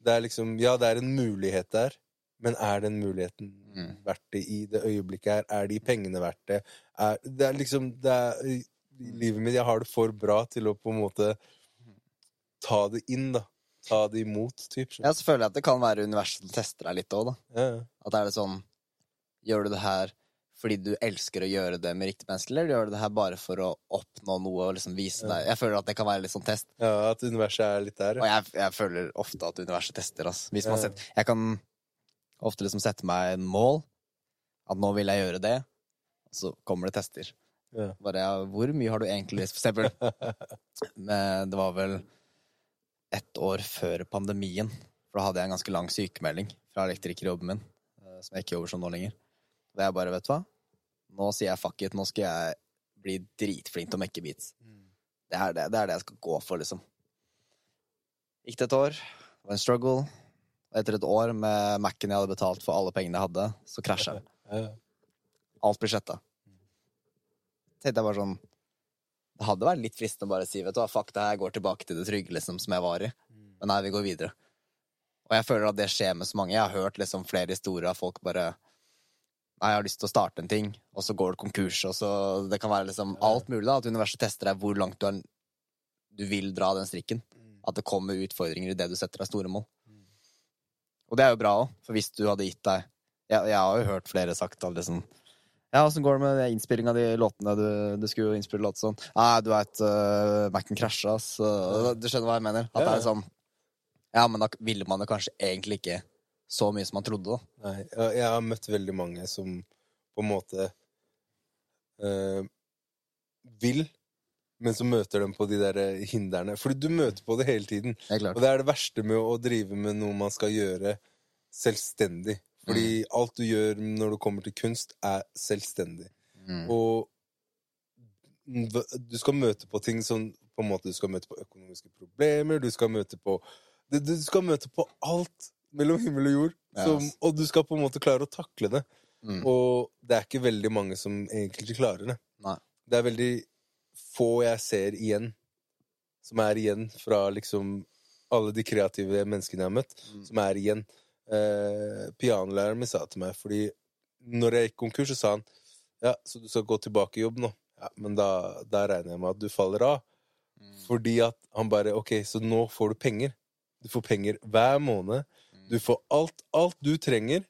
Det er liksom Ja, det er en mulighet der, men er den muligheten Mm. verdt det i det øyeblikket her? Er de pengene verdt det? Er, det er liksom det er, i livet mitt Jeg har det for bra til å på en måte ta det inn, da. Ta det imot, typ. Ja, så føler jeg at det kan være universet som tester deg litt òg, da. Ja, ja. At er det sånn Gjør du det her fordi du elsker å gjøre det med riktig pensel, eller gjør du det her bare for å oppnå noe og liksom vise Ja. deg Jeg føler at det kan være litt sånn test. ja, at universet er litt der. Og jeg, jeg føler ofte at universet tester, altså. Hvis man Ja. setter, jeg kan ofte liksom sette meg en mål. At nå vil jeg gjøre det. Og så kommer det tester. Ja. Bare ja, hvor mye har du egentlig For eksempel Men Det var vel ett år før pandemien. For da hadde jeg en ganske lang sykemelding fra elektrikerjobben min, eh, som jeg ikke jobber som nå lenger. Og jeg bare, vet du hva, nå sier jeg fuck it, nå skal jeg bli dritflink til å mekke beats. Det er det, det er det jeg skal gå for, liksom. Gikk det et år, det var en struggle. Og etter et år med Mac-en jeg hadde betalt for alle pengene jeg hadde, så krasja den. Alt blir sletta. Tenkte jeg bare sånn Det hadde vært litt fristende å bare si vet du hva, fuck det her, jeg går tilbake til det trygge liksom, som jeg var i. Men nei, vi går videre. Og jeg føler at det skjer med så mange. Jeg har hørt liksom flere historier av folk bare jeg har lyst til å starte en ting, og så går det konkurs, og så Det kan være liksom alt mulig, da. At universet tester deg hvor langt du, er, du vil dra den strikken. At det kommer utfordringer i det du setter deg store mål. Og det er jo bra òg, for hvis du hadde gitt deg Jeg, jeg har jo hørt flere sagt at liksom Ja, åssen går det med innspillinga av de låtene du, du skulle jo innspille låt sånn? Nei, du veit, uh, Mac-en krasja, så Du skjønner hva jeg mener? At det er sånn Ja, men da ville man jo kanskje egentlig ikke så mye som man trodde, da. Nei, jeg jeg har møtt veldig mange som på en måte øh, vil, men så møter dem på de der hindrene. Fordi du møter på det hele tiden. Det. Og det er det verste med å drive med noe man skal gjøre selvstendig. Fordi alt du gjør når du kommer til kunst, er selvstendig. Mm. Og du skal møte på ting som på en måte Du skal møte på økonomiske problemer, du skal møte på Du, du skal møte på alt mellom himmel og jord. Som, og du skal på en måte klare å takle det. Mm. Og det er ikke veldig mange som egentlig klarer det. Nei. Det er veldig få jeg ser igjen, som er igjen fra liksom alle de kreative menneskene jeg har møtt, Mm. som er igjen. Eh, pianolæreren min sa til meg, fordi når jeg gikk konkurs, så sa han ja, så du skal gå tilbake i jobb nå. Ja, men da, da regner jeg med at du faller av. Mm. Fordi at han bare Ok, så nå får du penger. Du får penger hver måned. Mm. Du får alt, alt du trenger,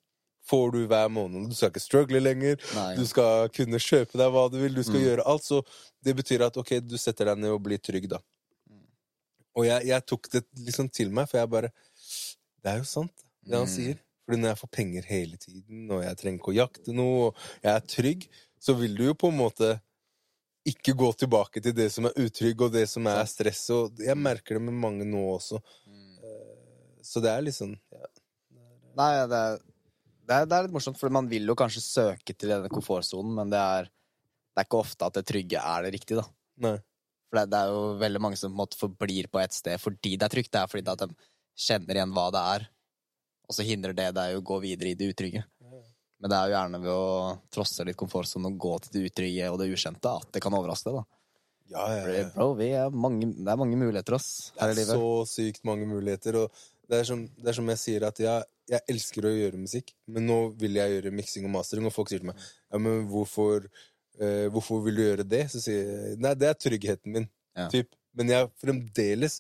får du hver måned. Du skal ikke struggle lenger. Nei. Du skal kunne kjøpe deg hva du vil. Du skal Mm. gjøre alt. Så det betyr at ok, du setter deg ned og blir trygg, da. Mm. Og jeg, jeg tok det liksom til meg, for jeg bare Det er jo sant, det han Mm. sier. Fordi når jeg får penger hele tiden, og jeg trenger ikke å jakte noe, og jeg er trygg, så vil du jo på en måte ikke gå tilbake til det som er utrygg, og det som er stress. Og jeg merker det med mange nå også. Så det er sånn ja. Nei, det er, det, er, det er litt morsomt, for man vil jo kanskje søke til denne komfortsonen, men det er, det er ikke ofte at det trygge er det riktige, da. Nei. For det, det er jo veldig mange som på en måte forblir på et sted fordi det er trygt. Det er fordi at de kjenner igjen hva det er, og så hindrer det deg å gå videre i det utrygge. Men det er jo gjerne ved å trosse litt komfortsonen og gå til det utrygge og det ukjente at det kan overraske deg, da. Ja, ja, ja. bro, vi er mange, det er mange muligheter, ass, Det er så sykt mange muligheter. Og det er som, det er som jeg sier, at jeg, jeg elsker å gjøre musikk, men nå vil jeg gjøre miksing og mastering, og folk sier til meg ja, men hvorfor, eh, hvorfor vil du gjøre det? Så sier jeg nei, det er tryggheten min. Ja. Typ. Men jeg, fremdeles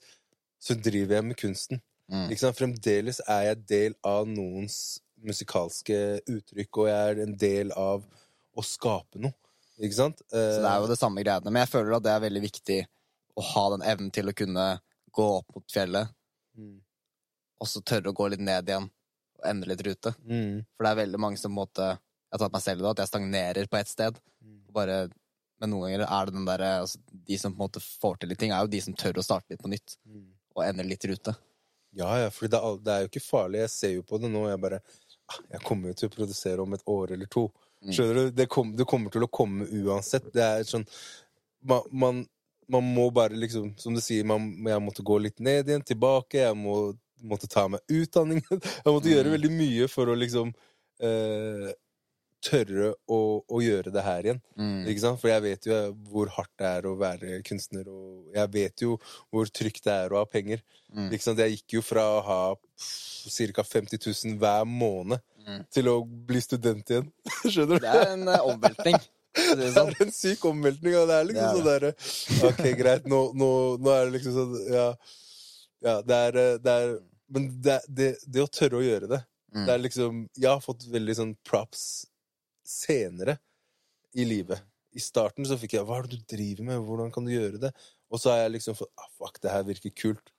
så driver jeg med kunsten. Mm. Sant? Fremdeles er jeg del av noens musikalske uttrykk, og jeg er en del av å skape noe. Ikke sant? Så det er jo det samme greiene. Men jeg føler at det er veldig viktig å ha den evnen til å kunne gå opp mot fjellet, Mm. Og så tørre å gå litt ned igjen og endre litt rute. Mm. For det er veldig mange som på en måte Jeg har tatt meg selv i det, at jeg stagnerer på ett sted. Mm. Bare, men noen ganger er det den derre altså, De som på en måte får til litt ting, er jo de som tør å starte litt på nytt. Mm. Og endre litt rute. Ja, ja, for det, det er jo ikke farlig. Jeg ser jo på det nå. Jeg bare ah, Jeg kommer jo til å produsere om et år eller to. Mm. Skjønner du? Det, kom, det kommer til å komme uansett. Det er sånn man, man, man må bare liksom Som du sier, man, jeg måtte gå litt ned igjen, tilbake. Jeg må, måtte ta meg utdanningen. Jeg måtte Mm. gjøre veldig mye for å liksom eh, tørre å, å gjøre det her igjen. Mm. Ikke sant? For jeg vet jo hvor hardt det er å være kunstner, og jeg vet jo hvor trygt det er å ha penger. Mm. Ikke sant? Jeg gikk jo fra å ha ca. 50 000 hver måned Mm. til å bli student igjen. Skjønner du? Det er en uh, omveltning. Det er, sånn. det er en syk omveltning, og det er liksom Det er sånn derre Ok, greit, nå, nå, nå er det liksom sånn Ja, ja det, er, eh, det er Men det, det, det å tørre å gjøre det Mm. Det er liksom Jeg har fått veldig sånn props senere i livet. I starten så fikk jeg 'Hva er det du driver med? Hvordan kan du gjøre det?' Og så har jeg liksom fått ah, 'Fuck, det her virker kult'.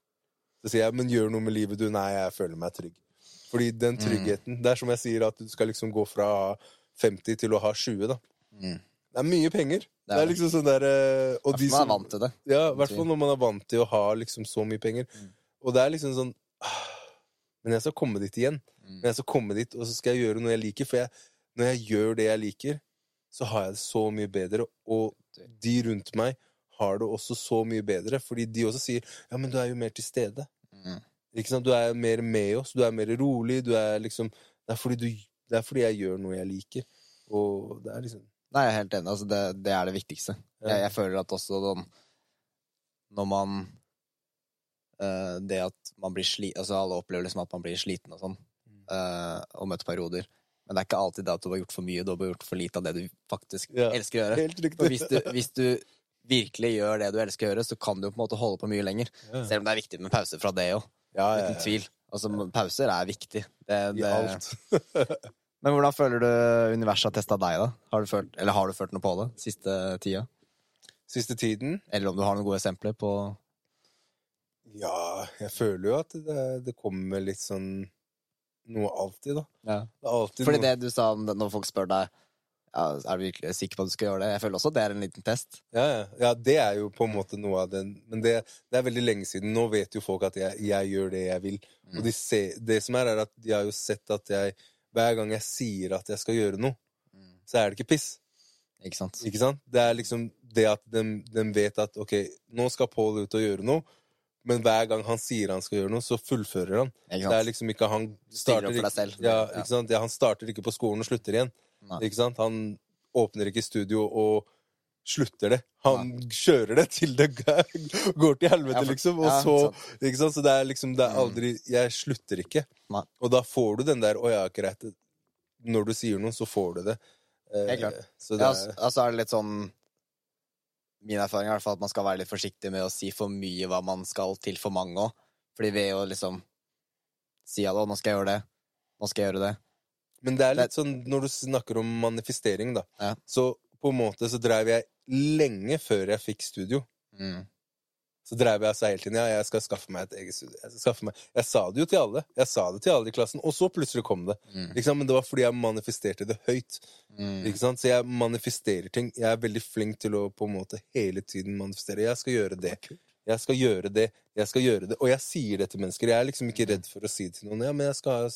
Så sier jeg 'Men gjør noe med livet, du'. Nei, jeg føler meg trygg. Fordi den tryggheten Det er som jeg sier, at du skal liksom gå fra 50 til å ha 20, da. Mm. Det er mye penger. Det er liksom sånn der eh, Og de Man er vant til det. Ja, i hvert fall når man er vant til å ha liksom så mye penger. Mm. Og det er liksom sånn Men jeg skal komme dit igjen. Mm. Men jeg skal komme dit, og så skal jeg gjøre noe jeg liker. For jeg, når jeg gjør det jeg liker, så har jeg det så mye bedre. Og de rundt meg har det også så mye bedre. Fordi de også sier 'ja, men du er jo mer til stede'. Mm. Du er mer med oss, du er mer rolig. Du er liksom Det er fordi, du, det er fordi jeg gjør noe jeg liker. Og det er liksom Nei, jeg er helt enig. Altså, det, det er det viktigste. Ja. Jeg, jeg føler at også sånn Når man eh, Det at man blir sli... Altså, alle opplever liksom at man blir sliten og sånn. uh, og møter perioder. Men det er ikke alltid det at du har gjort for mye, du har gjort for lite av det du faktisk Ja. elsker å gjøre. For hvis du, hvis du virkelig gjør det du elsker å gjøre, så kan du på en måte holde på mye lenger. Ja. Selv om det er viktig med pause fra det òg. Ja, Uten tvil. Altså, pauser er viktig. Det, I alt. Men hvordan føler du universet har testa deg, da? Har du følt, eller har du følt noe på det siste tida? Siste tiden Eller om du har noen gode eksempler på Ja, jeg føler jo at det, det kommer litt sånn noe alltid, da. ja. Det alltid Fordi noe det du sa om når folk spør deg ja, Er du virkelig sikker på at du skal gjøre det? Jeg føler også det er en liten test. ja, ja. ja, det er jo på en måte noe av den Men det, det er veldig lenge siden. Nå vet jo folk at jeg, jeg gjør det jeg vil. Mm. Og de ser, det som er, er at de har jo sett at jeg Hver gang jeg sier at jeg skal gjøre noe, så er det ikke piss. Ikke sant? Ikke sant? Det er liksom det at de, de vet at ok, nå skal Pål ut og gjøre noe, men hver gang han sier han skal gjøre noe, så fullfører han. Det er liksom ikke han starter ja, Ja. ikke? Ja, han starter ikke på skolen og slutter igjen. Han åpner ikke studio og slutter det. Han kjører det til det går til helvete, Ja, liksom. Og ja, så. Ikke sant? Så det er liksom Det er Mm. aldri Jeg slutter ikke. Nei. Og da får du den der Å ja, greit. Når du sier noe, så får du det. Eh, Helt klart. Så det Ja, er, altså, altså er det litt sånn Min erfaring er at man skal være litt forsiktig med å si for mye hva man skal til for mange òg. Fordi ved å liksom si at 'å, nå skal jeg gjøre det', 'nå skal jeg gjøre det' Men det er litt sånn når du snakker om manifestering, da. Ja. Så på en måte så drev jeg lenge før jeg fikk studio. mm. Så drev jeg og sa hele tiden ja, jeg skal skaffe meg et eget studio. Jeg, jeg sa det jo til alle. Jeg sa det til alle i klassen, og så plutselig kom det. Mm. Men det var fordi jeg manifesterte det høyt. Mm. Så jeg manifesterer ting. Jeg er veldig flink til å på en måte hele tiden manifestere. Jeg skal gjøre det. Jeg skal gjøre det. Jeg skal gjøre det. Og jeg sier det til mennesker. Jeg er liksom ikke redd for å si det til noen. Ja, men jeg skal ha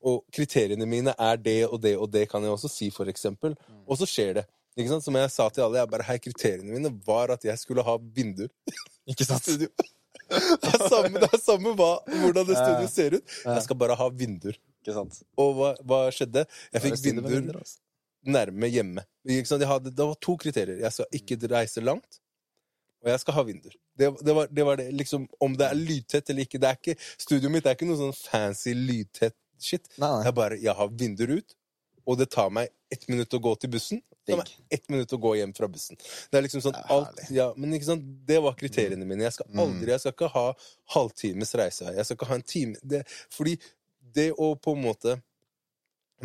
Og kriteriene mine er det og det og det, kan jeg også si, for eksempel. Og så skjer det. Ikke sant? Som jeg sa til alle, jeg bare Hei, kriteriene mine var at jeg skulle ha vinduer. Ikke sant? Det er samme, det er samme hva, hvordan det studioet ser ut. Jeg skal bare ha vinduer. Ikke sant? Og hva, hva skjedde? Jeg fikk vinduer vinduer, altså. nærme hjemme. Ikke sant? Hadde, det var to kriterier. Jeg skal ikke reise langt, og jeg skal ha vinduer. Det, det, var, det var det. Liksom, om det er lydtett eller ikke, det er ikke Studioet mitt er ikke noe sånn fancy lydtett shit. Nei, nei. Jeg bare, jeg har vinduer ut, og det tar meg ett minutt å gå til bussen. Det Digg. ett minutt å gå hjem fra bussen. Det er liksom sånn Det er alt, ja, Men ikke sant, det var kriteriene mine. Jeg skal Mm. aldri, jeg skal ikke ha halvtimes reisevei. Jeg skal ikke ha en time. Det, fordi det å på en måte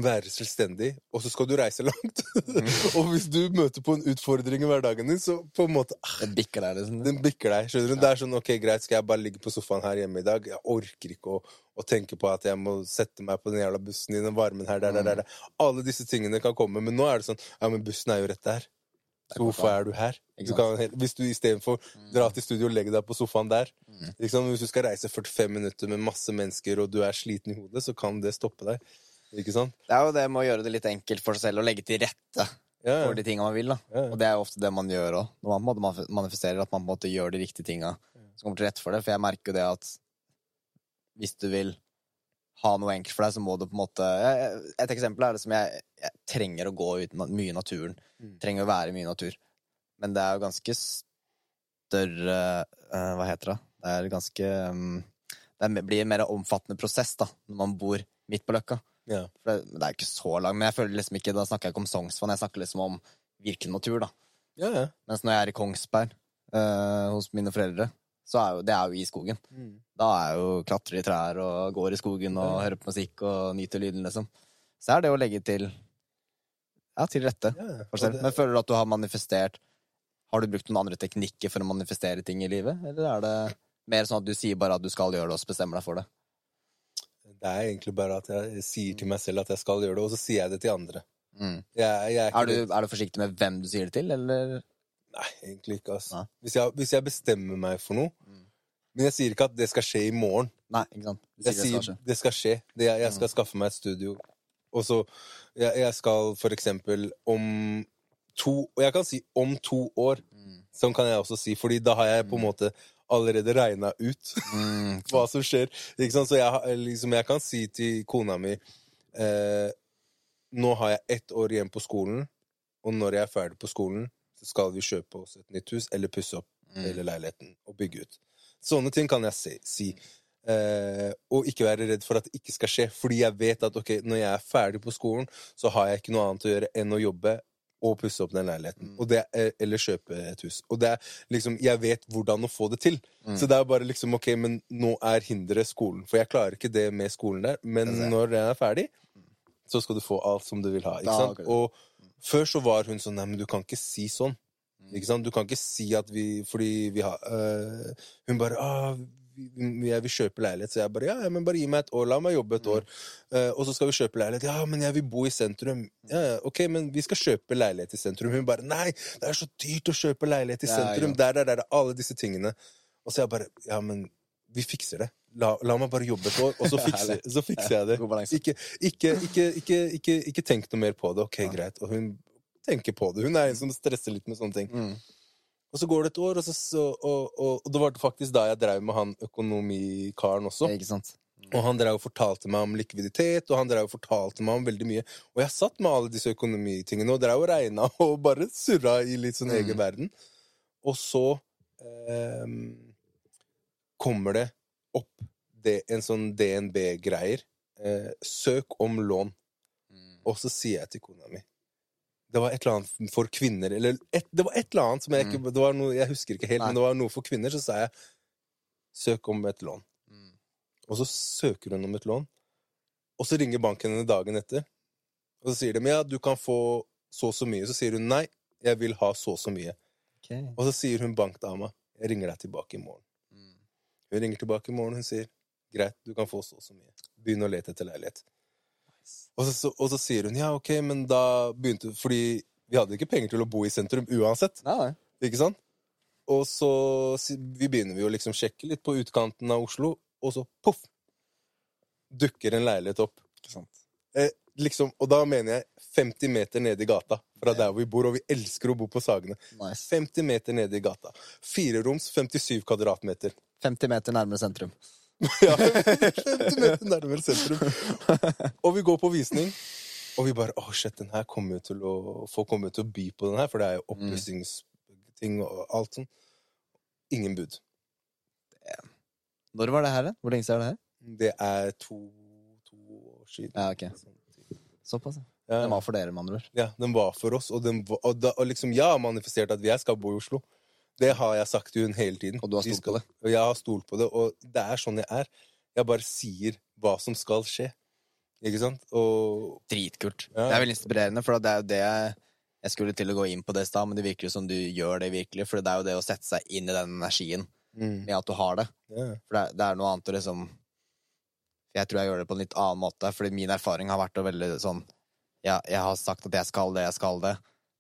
være selvstendig, og så skal du reise langt. Mm. og hvis du møter på en utfordring i hverdagen din, så på en måte ah, Den bikker deg, liksom. Den bikker deg. skjønner du? Det er sånn, ok, greit, Skal jeg bare ligge på sofaen her hjemme i dag? Jeg orker ikke å, å tenke på at jeg må sette meg på den jævla bussen i den varmen her. Der, der, der, der. Alle disse tingene kan komme, men nå er det sånn Ja, men bussen er jo rett der. Er Så hvorfor er du her? Du kan, hvis du istedenfor dra til studio og legge deg på sofaen der Mm. liksom, Hvis du skal reise 45 minutter med masse mennesker, og du er sliten i hodet, så kan det stoppe deg. Ikke sant? Det er jo det med å gjøre det litt enkelt for seg selv og legge til rette Ja, for de tinga man vil. da ja. Og det er jo ofte det man gjør òg, når man manifesterer at man på en måte gjør de riktige tinga som kommer til rette for det. For jeg merker jo det at hvis du vil ha noe enkelt for deg, så må du på en måte Et eksempel er det som jeg, jeg trenger å gå ut mye i naturen. Mm. Trenger å være mye i natur. Men det er jo ganske større eh, Hva heter det? Det er ganske mm, Det blir en mer omfattende prosess da når man bor midt på Løkka. Ja. For det, det er jo ikke så langt, men jeg føler liksom ikke, da snakker jeg ikke om Sognsvann, jeg snakker liksom om virkelig natur, da. ja, ja. Mens når jeg er i Kongsberg eh, hos mine foreldre, så er jo det er jo i skogen. Mm. Da er jeg jo klatrer i trær og går i skogen og hører på musikk og nyter lyden, liksom. Så er det å legge til ja, til rette det- Men føler du at du har manifestert Har du brukt noen andre teknikker for å manifestere ting i livet, eller er det mer sånn at du sier bare at du skal gjøre det, og så bestemmer deg for det? Det er egentlig bare at jeg sier til meg selv at jeg skal gjøre det, og så sier jeg det til andre. Mm. Jeg, jeg er ikke Er, du, er du forsiktig med hvem du sier det til, eller? Nei, egentlig ikke. Altså. Hvis, jeg, hvis jeg bestemmer meg for noe Mm. Men jeg sier ikke at det skal skje i morgen. Nei, ikke sant? Sier Jeg sier det skal skje. det skal skje. Det, jeg, skal skaffe meg et studio. Og så jeg, jeg skal for eksempel om to Og jeg kan si om to år. Mm. Sånn kan jeg også si, fordi da har jeg på en måte allerede regna ut Mm. hva som skjer. Så jeg, liksom, jeg kan si til kona mi eh, Nå har jeg ett år igjen på skolen, og når jeg er ferdig på skolen, så skal vi kjøpe oss et nytt hus eller pusse opp Mm. hele leiligheten og bygge ut. Sånne ting kan jeg si. si. Eh, og ikke være redd for at det ikke skal skje, fordi jeg vet at ok, når jeg er ferdig på skolen, så har jeg ikke noe annet å gjøre enn å jobbe og pusse opp den leiligheten. Mm. Og det er, eller kjøpe et hus. Og det er liksom, jeg vet hvordan å få det til. Mm. Så det er bare liksom ok, men nå er hinderet skolen. For jeg klarer ikke det med skolen der. Men Det det. når den er ferdig, så skal du få alt som du vil ha. Ikke sant? Og før så var hun sånn Nei, men du kan ikke si sånn. Mm. Ikke sant? Du kan ikke si at vi Fordi vi har øh, Hun bare ah, jeg vil kjøpe leilighet. Så jeg bare ja, ja, men bare gi meg et år. La meg jobbe et Mm. år. Uh, og så skal vi kjøpe leilighet. Ja, men jeg vil bo i sentrum. Ja, ja, ok, men vi skal kjøpe leilighet i sentrum. Hun bare nei, det er så dyrt å kjøpe leilighet i sentrum. Der, der, der, alle disse tingene. Og så jeg bare ja, men vi fikser det. La, la meg bare jobbe et år, og så fikser, så fikser jeg det. Ikke, ikke, ikke, ikke, ikke, ikke tenk noe mer på det. Ok, greit. Og hun tenker på det. Hun er en som stresser litt med sånne ting. Og så går det et år, og, så, så, og, og, og det var faktisk da jeg drev med han økonomikaren også. Ikke sant? Og han drev og fortalte meg om likviditet, og han drev og fortalte meg om veldig mye. Og jeg satt med alle disse økonomitingene og drev og regna og bare surra i litt sånn Mm. egen verden. Og så eh, kommer det opp det, en sånn DNB-greier. Eh, søk om lån. Mm. Og så sier jeg til kona mi Det var et eller annet for kvinner Eller et, det var et eller annet som jeg ikke det var noe, Jeg husker ikke helt, Nei. men det var noe for kvinner. Så sa jeg søk om et lån. Mm. Og så søker hun om et lån. Og så ringer banken henne dagen etter. Og så sier de ja, du kan få så og så mye. Så sier hun nei, jeg vil ha så og så mye. Okay. Og så sier hun bankdama jeg ringer deg tilbake i morgen. Hun ringer tilbake i morgen, hun sier greit, du kan få så og så mye. Begynn å lete etter leilighet. Og så, så, og så sier hun ja, ok, men da begynte Fordi vi hadde ikke penger til å bo i sentrum uansett. Nei, nei. Ikke sant? Og så vi begynner vi å liksom sjekke litt på utkanten av Oslo, og så poff! Dukker en leilighet opp. Ikke sant. Eh, liksom, og da mener jeg 50 meter nede i gata fra der vi bor, og vi elsker å bo på Sagene. Nice. 50 meter nede i gata. Fireroms, 57 kvadratmeter. 50 meter nærmere sentrum. Ja, 50 meter nærmere sentrum. Og vi går på visning, og vi bare Å, shit, den her kommer jo til å Folk kommer jo til å by på den her, for det er jo oppussingsting og alt sånn. Ingen bud. Når var det her? da? Hvor lenge siden er det her? Det er to, to år siden. Ja, ok. Såpass, ja. Ja, Den var for dere, med andre ord. ja, den var for oss, og, den var, og, da, og liksom, jeg har manifestert at jeg skal bo i Oslo. Det har jeg sagt til hun hele tiden. Og du har stolt på det? Og jeg har stolt på det, og det er sånn jeg er. Jeg bare sier hva som skal skje. Ikke sant? Og Dritkult. Ja. Det er veldig inspirerende, for det er jo det jeg, jeg skulle til å gå inn på det i stad, men det virker jo som du gjør det virkelig, for det er jo det å sette seg inn i den energien mm, med at du har det. ja. For det er, det er noe annet å liksom Jeg tror jeg gjør det på en litt annen måte, fordi min erfaring har vært å veldig sånn ja, Jeg har sagt at jeg skal det, jeg skal det,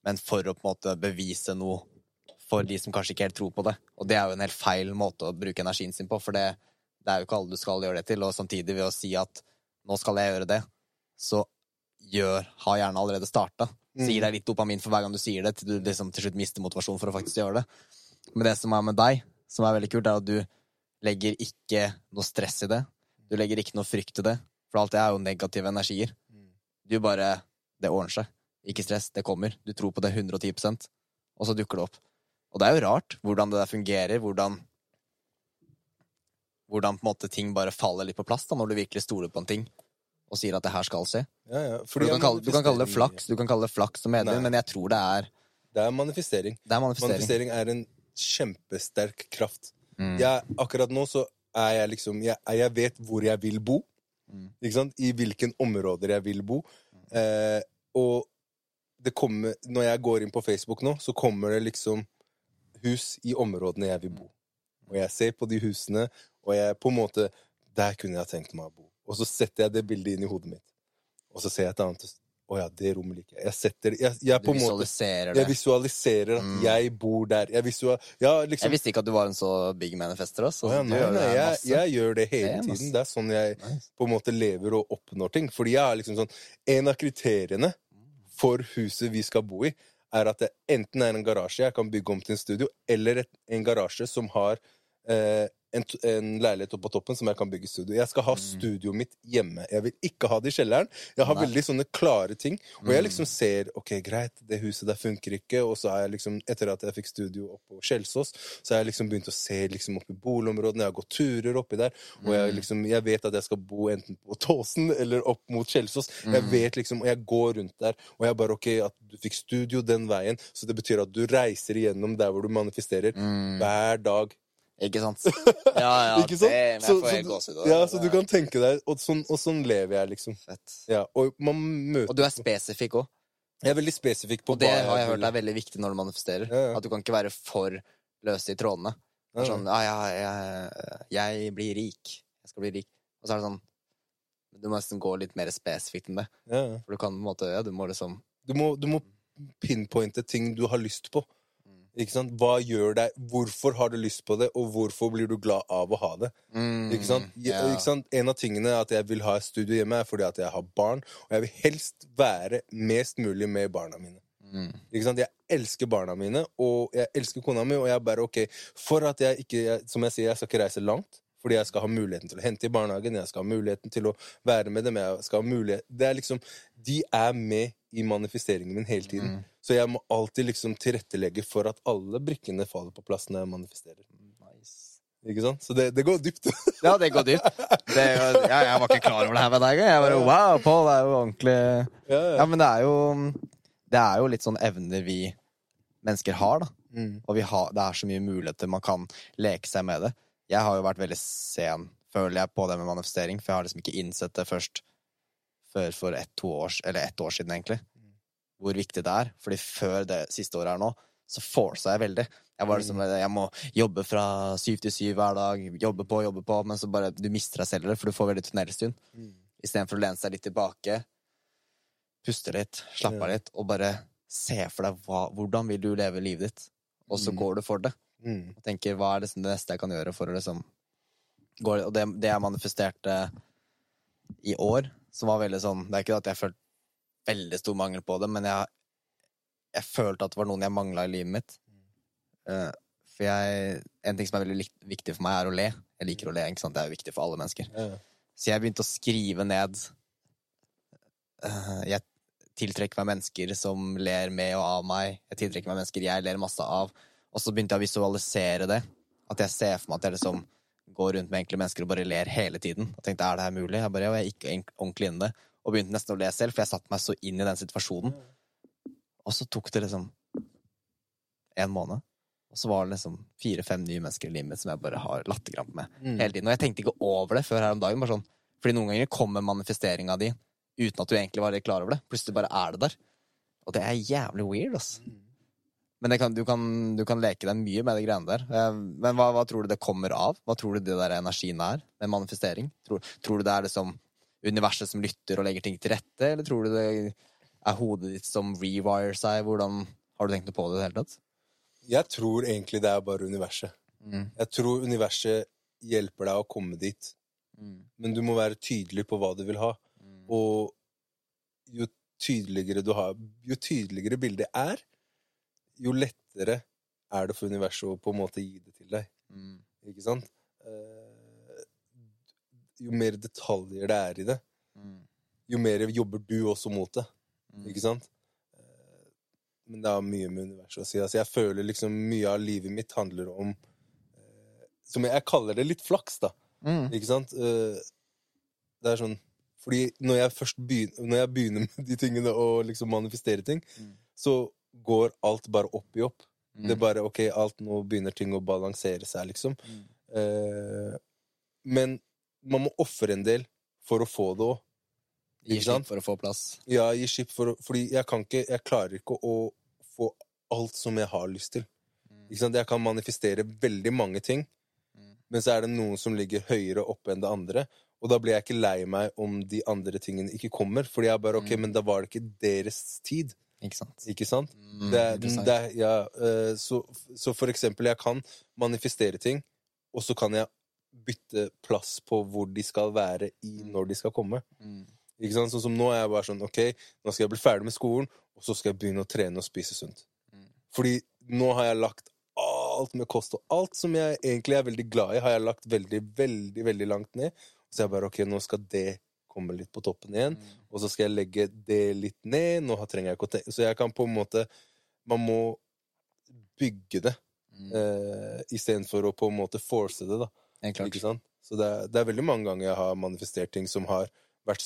men for å på en måte bevise noe for de som kanskje ikke helt tror på det. Og det er jo en helt feil måte å bruke energien sin på, for det, det er jo ikke alle du skal gjøre det til. Og samtidig, ved å si at nå skal jeg gjøre det, så gjør, har gjerne allerede starta. Så gir deg litt dopamin for hver gang du sier det, til du liksom til slutt mister motivasjonen for å faktisk gjøre det. Men det som er med deg, som er veldig kult, er at du legger ikke noe stress i det. Du legger ikke noe frykt i det, for alt det er jo negative energier. Mm. Du bare Det ordner seg. Ikke stress, det kommer. Du tror på det 110% og så dukker det opp. Og det er jo rart hvordan det der fungerer, hvordan Hvordan måte ting bare faller litt på plass da, når du virkelig stoler på en ting og sier at det her skal skje. Ja, ja. Du, kan kalle, du kan kalle det flaks, du kan kalle det flaks som medlem, Nei. men jeg tror det er, Det er manifestering. det er manifestering. Manifestering er en kjempesterk kraft. Mm. Jeg, akkurat nå så er jeg liksom jeg, jeg vet hvor jeg vil bo. Mm. Ikke sant? I hvilken områder jeg vil bo. Eh, og det kommer Når jeg går inn på Facebook nå, så kommer det liksom hus i områdene jeg vil bo. Og jeg ser på de husene, og jeg på en måte Der kunne jeg tenkt meg å bo. Og så setter jeg det bildet inn i hodet mitt. Og så ser jeg et annet Å ja, det rommet liker jeg. Jeg setter jeg, jeg Du visualiserer måte det. jeg visualiserer at Mm. jeg bor der. Jeg visual... Ja, Jeg liksom visste ikke at du var en så big manifester. Altså. Ja, nei, nei, jeg, jeg gjør det hele Det tiden. Det er sånn jeg Nice. på en måte lever og oppnår ting. Fordi jeg er liksom sånn En av kriteriene for huset vi skal bo i, er at det enten er en garasje jeg kan bygge om til en studio, eller et, en garasje som har eh, en, en leilighet oppå toppen som jeg kan bygge studio. Jeg skal ha studioet mitt hjemme. Jeg vil ikke ha det i kjelleren. Jeg har Nei. veldig sånne klare ting. Og jeg Mm. liksom ser ok, greit, det huset der funker ikke. Og så er jeg liksom, etter at jeg fikk studio oppe på Kjelsås, så har jeg liksom begynt å se liksom opp i boligområdene. Jeg har gått turer oppi der. Og jeg, Mm. liksom, jeg vet at jeg skal bo enten på Tåsen eller opp mot Kjelsås. Jeg Mm. vet liksom, Og jeg går rundt der, og jeg bare ok, at du fikk studio den veien, så det betyr at du reiser igjennom der hvor du manifesterer, Mm. hver dag. Ikke sant? Ja, ja, Ikke sant? det Så- jeg så gåsehud. av Ja, så du kan tenke deg, og sånn, og sånn lever jeg, liksom. Fett. Ja, og man møter Og du er spesifikk òg. Jeg er veldig spesifikk på Og det hva har jeg hørt er veldig viktig når du manifesterer. Ja, ja. At du kan ikke være for løs i trådene. Det er Ja, sånn ja, jeg, jeg blir rik. Jeg skal bli rik. Og så er det sånn Du må nesten gå litt mer spesifikt enn det. For du kan på en måte Ja, du må liksom Du må, du må pinpointe ting du har lyst på. Ikke sant? Hva gjør deg Hvorfor har du lyst på det, og hvorfor blir du glad av å ha det? mm, Ikke sant? Ja. ikke sant? En av tingene at jeg vil ha et studio hjemme, er fordi at jeg har barn, og jeg vil helst være mest mulig med barna mine. Mm. Ikke sant? Jeg elsker barna mine, og jeg elsker kona mi, og jeg bare ok For at jeg ikke Som jeg sier, jeg skal ikke reise langt. Fordi jeg skal ha muligheten til å hente i barnehagen, jeg skal ha muligheten til å være med dem. jeg skal ha mulighet Det er liksom De er med i manifesteringen min hele tiden. Mm. Så jeg må alltid liksom tilrettelegge for at alle brikkene faller på plass når jeg manifesterer. Nice. Ikke sant? Så det, det går dypt. Ja, det går dypt. Det, ja, jeg var ikke klar over det her med deg engang. Jeg bare wow, Pål er jo ordentlig ja, ja. Ja, men det er jo Det er jo litt sånn evner vi mennesker har, da. Mm. Og vi har, det er så mye muligheter man kan leke seg med det. Jeg har jo vært veldig sen, føler jeg, på det med manifestering, for jeg har liksom ikke innsett det først før for ett, år, eller ett år siden, egentlig. Hvor viktig det er. Fordi før det siste året her nå, så forsa jeg veldig. Jeg var liksom, jeg må jobbe fra syv til syv hver dag, jobbe på, jobbe på, men så bare du mister deg selv i det, for du får veldig tunnelstund. Mm. Istedenfor å lene seg litt tilbake, puste litt, slappe av litt, og bare se for deg hva, hvordan vil du leve livet ditt, og så Mm. går du for det. Mm. Og tenker hva er det, det neste jeg kan gjøre for å liksom gå Og det, det jeg manifesterte i år, som var veldig sånn Det er ikke at jeg følte veldig stor mangel på det, men jeg, jeg følte at det var noen jeg mangla i livet mitt. Uh, for jeg En ting som er veldig viktig for meg, er å le. Jeg liker å le. ikke sant? Det er jo viktig for alle mennesker. Uh. Så jeg begynte å skrive ned uh, Jeg tiltrekker meg mennesker som ler med og av meg. Jeg tiltrekker meg mennesker jeg ler masse av. Og så begynte jeg å visualisere det. At jeg ser for meg at jeg liksom går rundt med enkle mennesker og bare ler hele tiden. Og tenkte er det her mulig? Jeg bare, og jeg gikk ordentlig inn i det. Og begynte nesten å le selv, for jeg satte meg så inn i den situasjonen. Og så tok det liksom en måned. Og så var det liksom fire-fem nye mennesker i livet mitt som jeg bare har latterkrampe med Mm. hele tiden. Og jeg tenkte ikke over det før her om dagen. Bare sånn, fordi noen ganger kommer manifesteringa di uten at du egentlig var klar over det. Plutselig bare er det der. Og det er jævlig weird, ass. Men det kan, du, kan, du kan leke deg mye med de greiene der. Eh, Men hva, hva tror du det kommer av? Hva tror du det der energien er med manifestering? Tror, tror du det er liksom universet som lytter og legger ting til rette, eller tror du det er hodet ditt som rewire seg? Hvordan Har du tenkt noe på det i det hele tatt? Jeg tror egentlig det er bare universet. Mm. Jeg tror universet hjelper deg å komme dit, Mm. men du må være tydelig på hva du vil ha. Mm. Og jo tydeligere du har Jo tydeligere bildet er, jo lettere er det for universet å på en måte gi det til deg. Mm. Ikke sant? Eh, Jo mer detaljer det er i det, Mm. jo mer jobber du også mot det. Mm. Ikke sant? Eh, Men det har mye med universet å si. Altså, jeg føler liksom mye av livet mitt handler om eh, Som jeg, jeg kaller det litt flaks, da. Mm. Ikke sant? Eh, Det er sånn Fordi når jeg først begynner, når jeg begynner med de tingene og liksom manifestere ting, Mm. så går alt bare opp i opp. Mm. Det er bare ok, alt nå begynner ting å balansere seg, liksom. Mm. Eh, men man må ofre en del for å få det òg. Gi slipp for å få plass. Ja, gi skip for å Fordi jeg kan ikke Jeg klarer ikke å få alt som jeg har lyst til. Ikke sant? Jeg kan manifestere veldig mange ting, Mm. men så er det noen som ligger høyere oppe enn det andre. Og da blir jeg ikke lei meg om de andre tingene ikke kommer. Fordi jeg bare Ok, Mm. men da var det ikke deres tid. Ikke sant? Ikke sant? Mm, Det, det, ja, eh, så, så for eksempel, jeg kan manifestere ting, og så kan jeg bytte plass på hvor de skal være i Mm. når de skal komme. Mm. Ikke sant? Sånn som nå er jeg bare sånn Ok, nå skal jeg bli ferdig med skolen, og så skal jeg begynne å trene og spise sunt. Mm. Fordi nå har jeg lagt alt med kost, og alt som jeg egentlig er veldig glad i, har jeg lagt veldig, veldig, veldig langt ned. Så jeg bare Ok, nå skal det komme litt på toppen igjen. Mm. Og så skal jeg legge det litt ned. Nå trenger jeg ikke å tenke Så jeg kan på en måte Man må bygge det Mm. Uh, istedenfor å på en måte force det, da. Ikke sant? Så det er, det er veldig mange ganger jeg har manifestert ting som har vært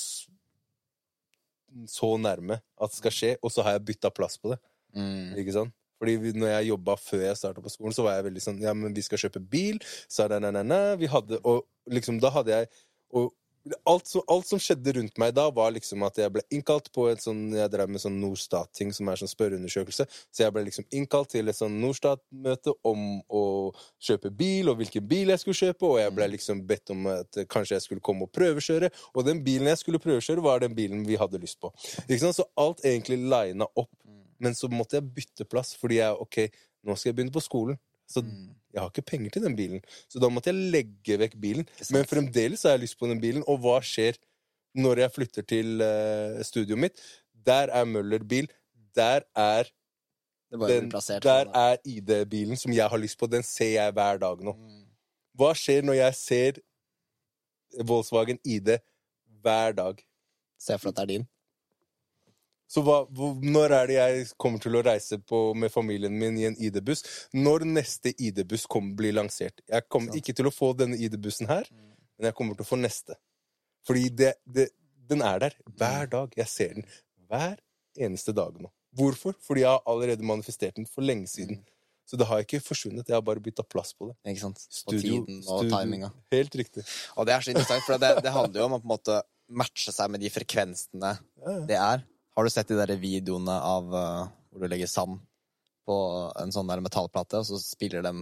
så nærme at det skal skje, og så har jeg bytta plass på det. Mm. Ikke sant? Fordi når jeg jobba før jeg starta på skolen, så var jeg veldig sånn Ja, men vi skal kjøpe bil. Så nei, nei, nei, nei. Vi hadde Og liksom, da hadde jeg Og alt som, alt som skjedde rundt meg da, var liksom at jeg ble innkalt på en sånn Jeg drev med sånn Norstat-ting, som er sånn spørreundersøkelse. Så jeg ble liksom innkalt til et sånn Norstat-møte om å kjøpe bil, og hvilken bil jeg skulle kjøpe, og jeg ble liksom bedt om at kanskje jeg skulle komme og prøvekjøre. Og den bilen jeg skulle prøvekjøre, var den bilen vi hadde lyst på. Ikke sant? Så alt egentlig lina opp. Men så måtte jeg bytte plass, fordi jeg ok, nå skal jeg begynne på skolen. Så Mm. jeg har ikke penger til den bilen. Så da måtte jeg legge vekk bilen. Men fremdeles har jeg lyst på den bilen. Og hva skjer når jeg flytter til uh, studioet mitt? Der er Møller bil. Der er, den, plassert. der er ID-bilen som jeg har lyst på. Den ser jeg hver dag nå. Mm. Hva skjer når jeg ser Volkswagen ID hver dag? Se for at det er din. Så hva, når er det jeg kommer til å reise på, med familien min i en ID-buss? Når neste ID-buss blir lansert? Jeg kommer ikke til å få denne ID-bussen her, men jeg kommer til å få neste. Fordi det, det, den er der hver dag. Jeg ser den hver eneste dag nå. Hvorfor? Fordi jeg har allerede manifestert den for lenge siden. Så det har ikke forsvunnet. Jeg har bare bytta plass på det. Ikke sant? Og Studio- tiden og studio- timinga. Helt riktig. Og det er så interessant, for det, det handler jo om å på en måte matche seg med de frekvensene Ja, ja. det er. Har du sett de der videoene av uh, hvor du legger sand på en sånn der metallplate, og så spiller de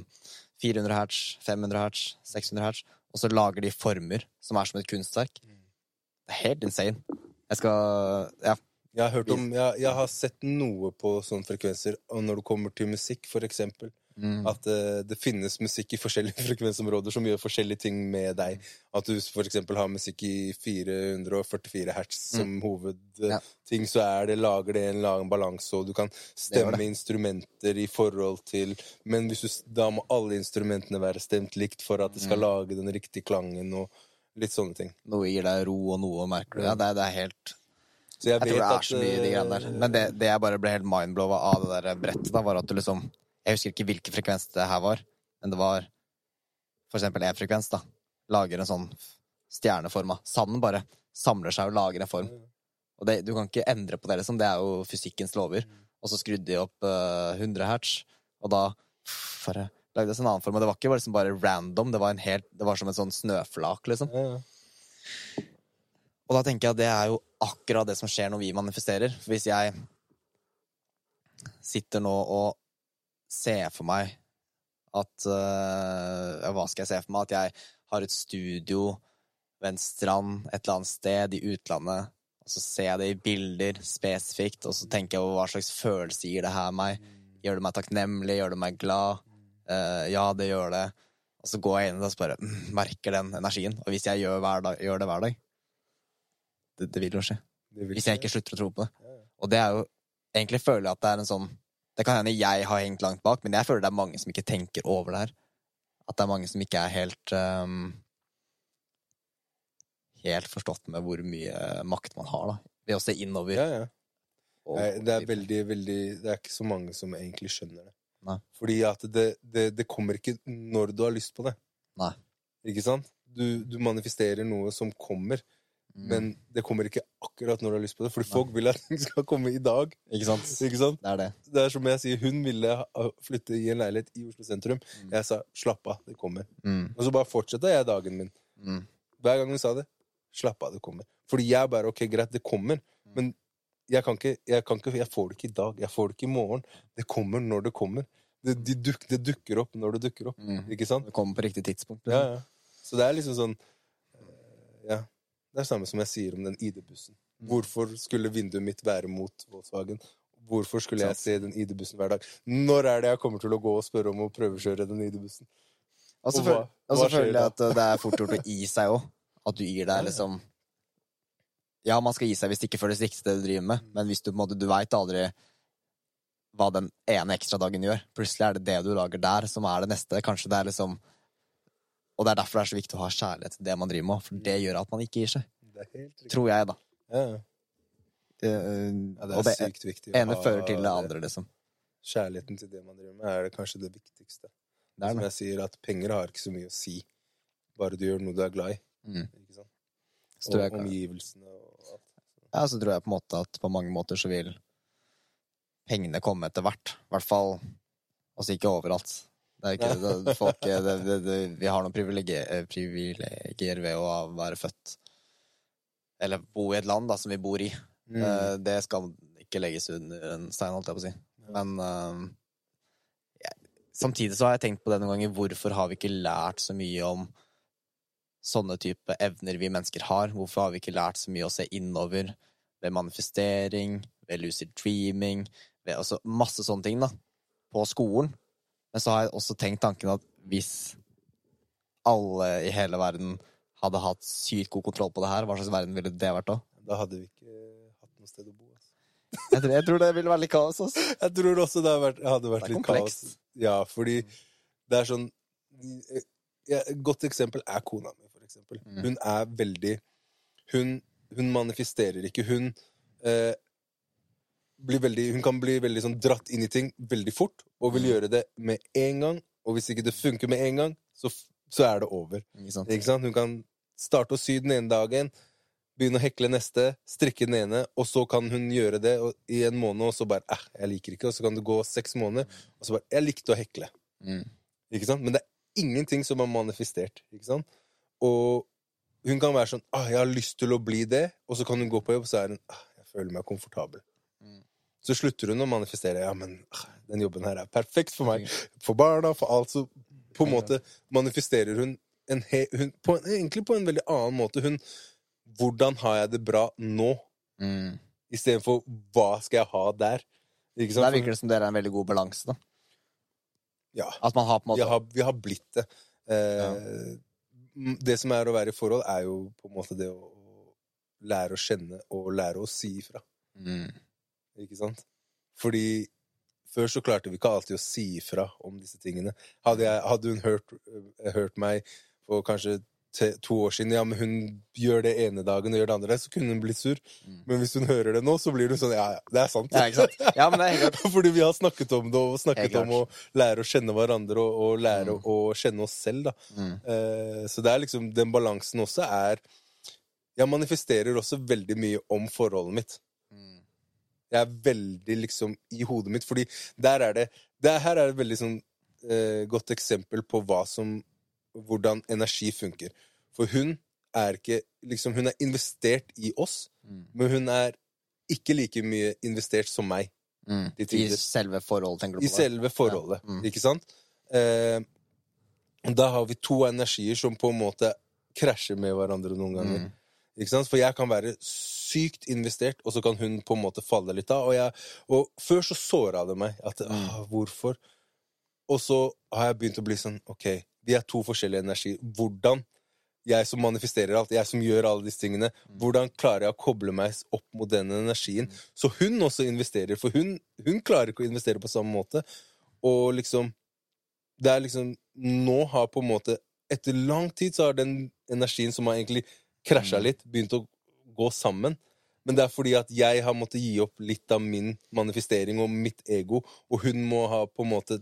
400 hertz, 500 hertz, 600 hertz, og så lager de former som er som et kunstverk. Det er helt insane. Jeg skal Ja. Jeg har, hørt om, jeg, jeg har sett noe på sånne frekvenser, og når det kommer til musikk, for eksempel, Mm. at uh, det finnes musikk i forskjellige frekvensområder som gjør forskjellige ting med deg. At du eksempel har musikk i 444 hertz som hovedting, Ja. så er det, lager det en lang balanse, og du kan stemme det. instrumenter i forhold til Men hvis du, da må alle instrumentene være stemt likt for at det skal lage den riktige klangen, og litt sånne ting. Noe gir deg ro, og noe merker du. Ja, det, er- det er helt Så jeg, Jeg tror det er at, så mye i de greiene der. Men det, det jeg bare ble helt mindblowa av det der brettet, da, var at du liksom Jeg husker ikke hvilken frekvens det her var, men det var for eksempel én frekvens, da. Lager en sånn stjerneforma. Sanden bare samler seg og lager en form. Og det, du kan ikke endre på det, liksom. Det er jo fysikkens lover. Og så skrudde de opp uh, 100 hertz, og da bare lagde det en annen form. Og det var ikke bare, liksom bare random, det var, en helt, det var som en sånn snøflak, liksom. Og da tenker jeg at det er jo akkurat det som skjer når vi manifesterer. For hvis jeg sitter nå og ser for meg at uh, Hva skal jeg se for meg? At jeg har et studio ved en strand et eller annet sted i utlandet, og så ser jeg det i bilder spesifikt, og så tenker jeg over hva slags følelse gir det her meg? Gjør det meg takknemlig? Gjør det meg glad? Uh, ja, det gjør det. Og så går jeg inn og bare mm, merker den energien. Og hvis jeg gjør, hver dag, gjør det hver dag det, det vil jo skje. Vil Hvis jeg ikke slutter å tro på det. Og det er jo Egentlig føler jeg at det er en sånn Det kan hende jeg har hengt langt bak, men jeg føler det er mange som ikke tenker over det her. At det er mange som ikke er helt um, Helt forstått med hvor mye makt man har, da. Ved å se innover. Ja, ja. og- Nei, det er veldig, veldig Det er ikke så mange som egentlig skjønner det. Nei. Fordi at det, det, det kommer ikke når du har lyst på det. Nei. Ikke sant? Du, du manifesterer noe som kommer, Mm. Men det kommer ikke akkurat når du har lyst på det. Fordi folk vil at den skal komme i dag. Ikke sant? Ikke sant? Det er det. Det er som jeg sier, hun ville flytte i en leilighet i Oslo sentrum. Mm. Jeg sa 'slapp av, det kommer'. Mm. Og så bare fortsatte jeg dagen min. Mm. Hver gang hun sa det, 'slapp av, det kommer'. Fordi jeg bare 'ok, greit, det kommer', men jeg kan ikke, jeg, kan ikke, jeg får det ikke i dag, jeg får det ikke i morgen. Det kommer når det kommer. Det, de duk, det dukker opp når det dukker opp. Mm. Ikke sant? Det kommer på riktig tidspunkt. Ja, ja. Så det er liksom sånn eh, Ja. Det er samme som jeg sier om den ID-bussen. Hvorfor skulle vinduet mitt være mot Volkswagen? Hvorfor skulle jeg se den ID-bussen hver dag? Når er det jeg kommer til å gå og spørre om å prøvekjøre den ID-bussen? Og så føler jeg at uh, det er fort gjort å gi seg òg. At du gir deg liksom Ja, man skal gi seg hvis det ikke føles riktig, det du driver med, men hvis du på en måte Du veit aldri hva den ene ekstradagen gjør. Plutselig er det det du lager der, som er det neste. Kanskje det er liksom Og det er derfor det er så viktig å ha kjærlighet til det man driver med, for det gjør at man ikke gir seg. Tror jeg, da. Ja, ja. Det, Ja, det er og det sykt viktig. ene fører til det andre, liksom. Kjærligheten til det man driver med, er det kanskje det viktigste. Det Som jeg sier, at penger har ikke så mye å si. Bare du gjør noe du er glad i. Mm. Ikke sant? Og jeg, omgivelsene og alt. ja, så tror jeg på en måte at på mange måter så vil pengene komme etter hvert. I hvert fall Altså ikke overalt. Det er ikke det, folk, det, det, Vi har noen privilegier, eh, privilegier ved å være født Eller bo i et land da, som vi bor i. Mm. Eh, Det skal ikke legges under en stein, holdt jeg på å si. Men eh, jeg, samtidig så har jeg tenkt på det noen ganger. Hvorfor har vi ikke lært så mye om sånne type evner vi mennesker har? Hvorfor har vi ikke lært så mye å se innover ved manifestering, ved lucid dreaming, ved altså masse sånne ting da, på skolen? Men så har jeg også tenkt tanken at hvis alle i hele verden hadde hatt sykt god kontroll på det her, hva slags verden ville det vært da? Da hadde vi ikke hatt noe sted å bo. Altså. Jeg tror, jeg tror det ville vært litt kaos. Også. Jeg tror også det hadde vært, hadde vært Det litt komplekst. kaos. Ja, fordi det er sånn Et godt eksempel er kona mi, for eksempel. Mm. Hun er veldig Hun, hun manifesterer ikke. Hun eh, veldig Hun kan bli veldig sånn dratt inn i ting veldig fort, og vil Mm. gjøre det med en gang. Og hvis ikke det funker med en gang, så, så er det over. Ikke sant? Ikke sant? Hun kan starte å sy den ene dagen, begynne å hekle neste, strikke den ene, og så kan hun gjøre det i en måned, og så bare eh, 'Jeg liker ikke', og så kan det gå seks måneder, og så bare 'Jeg likte å hekle'. Mm. Ikke sant? Men det er ingenting som er manifestert. Ikke sant? Og hun kan være sånn ah, 'Jeg har lyst til å bli det', og så kan hun gå på jobb, og så er hun ah, 'Jeg føler meg komfortabel'. Så slutter hun å manifestere. Ja, men ah, den jobben her er perfekt for meg. For barna, for alt. Så på en måte manifesterer hun, en he, hun på egentlig på en veldig annen måte. Hun Hvordan har jeg det bra nå? Mm. Istedenfor hva skal jeg ha der? Ikke der virker det som dere er en veldig god balanse, da. Ja. At man har på en Vi måte har, vi har blitt det. Eh, ja. Det som er å være i forhold, er jo på en måte det å lære å kjenne og lære å si ifra. mm. Ikke sant? Fordi før så klarte vi ikke alltid å si ifra om disse tingene. Hadde, jeg, hadde hun hørt, eh, hørt meg for kanskje te, to år siden Ja, men hun gjør det ene dagen og gjør det andre, så kunne hun blitt sur. Mm. Men hvis hun hører det nå, så blir hun sånn Ja, ja, det er sant. Ja? Ja, men det er. Fordi vi har snakket om det, og snakket om å lære å kjenne hverandre og, og lære Mm. å kjenne oss selv. da. Mm. Uh, så det er liksom Den balansen også er Jeg manifesterer også veldig mye om forholdet mitt. Mm. Jeg er veldig liksom i hodet mitt, fordi der er det, det Her er et veldig sånn eh, godt eksempel på hva som Hvordan energi funker. For hun er ikke liksom Hun er investert i oss, Mm. men hun er ikke like mye investert som meg. Mm. I selve forholdet, tenker du I på? det? selve forholdet, Ja. Mm. ikke sant? Eh, da har vi to energier som på en måte krasjer med hverandre noen ganger. Mm. For jeg kan være sykt investert, og så kan hun på en måte falle litt av. Og, jeg, og før så såra det meg. At, Mm. ah, hvorfor? Og så har jeg begynt å bli sånn Ok, vi er to forskjellige energier. Hvordan jeg som manifesterer alt, jeg som gjør alle disse tingene, Mm. hvordan klarer jeg å koble meg opp mot den energien? Så hun også investerer, for hun, hun klarer ikke å investere på samme måte. Og liksom Det er liksom Nå har på en måte Etter lang tid så har den energien som har egentlig krasja Mm. litt, begynt å gå sammen. Men det er fordi at jeg har måttet gi opp litt av min manifestering og mitt ego, og hun må ha på en måte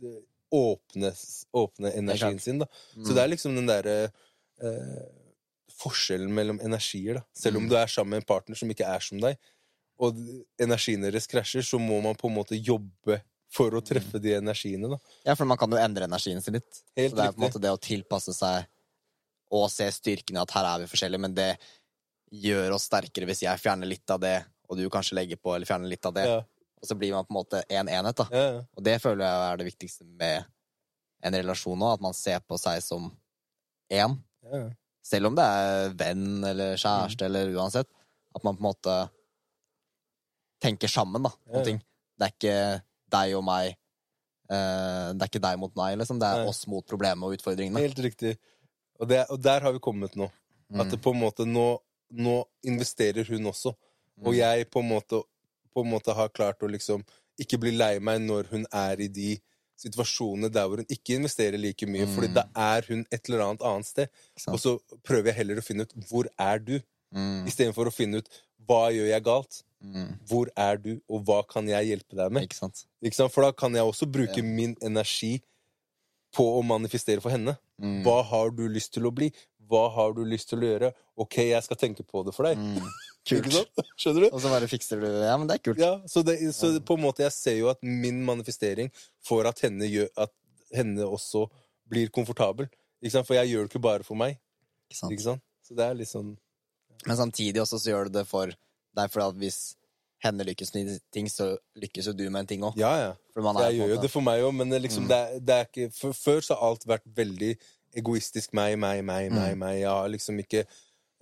det- åpne, åpne energien sin, da. Mm. Så det er liksom den derre eh, forskjellen mellom energier, da. Selv om Mm. du er sammen med en partner som ikke er som deg, og energien deres krasjer, så må man på en måte jobbe for å treffe de energiene, da. Ja, for man kan jo endre energien sin litt. Helt så det er på en måte det å tilpasse seg og se styrken i at her er vi forskjellige, men det gjør oss sterkere hvis jeg fjerner litt av det, og du kanskje legger på eller fjerner litt av det. Ja, Og så blir man på en måte en enhet, da. ja, ja. Og det føler jeg er det viktigste med en relasjon òg, at man ser på seg som én. ja. Selv om det er venn eller kjæreste Mm. eller uansett. At man på en måte tenker sammen, da, ja. ting. Det er ikke deg og meg. eh, det er ikke deg mot meg, liksom. Det er Nei. oss mot problemet og utfordringene. Helt riktig. Og, det, og der har vi kommet nå. At det Mm. på en måte nå, nå investerer hun også. Og Mm. jeg på en, måte, på en måte har klart å liksom ikke bli lei meg når hun er i de situasjonene der hvor hun ikke investerer like mye, Mm. Fordi da er hun et eller annet annet sted. Og så prøver jeg heller å finne ut hvor er du, Mm. istedenfor å finne ut hva gjør jeg galt. Mm. Hvor er du, og hva kan jeg hjelpe deg med? Ikke sant? Ikke sant? For da kan jeg også bruke Ja. min energi på å manifestere for henne. Mm. Hva har du lyst til å bli? Hva har du lyst til å gjøre? Ok, jeg skal tenke på det for deg. Mm. Kult. Skjønner du? Og så bare fikser du det. Ja, men det er kult. Ja, så, det, så på en måte jeg ser jo at min manifestering får at henne, gjør, at henne også blir komfortabel. Ikke sant? For jeg gjør det ikke bare for meg. Ikke sant? Ikke sant? Så det er litt sånn Men samtidig også så gjør du det for deg, for at hvis henne lykkes med ting, så lykkes jo du med en ting òg. Ja, ja. Jeg gjør jo det for meg òg, men liksom, Mm. det, er, det er ikke for, Før så har alt vært veldig egoistisk. Meg, meg, meg, meg. Mm. meg. Jeg har liksom ikke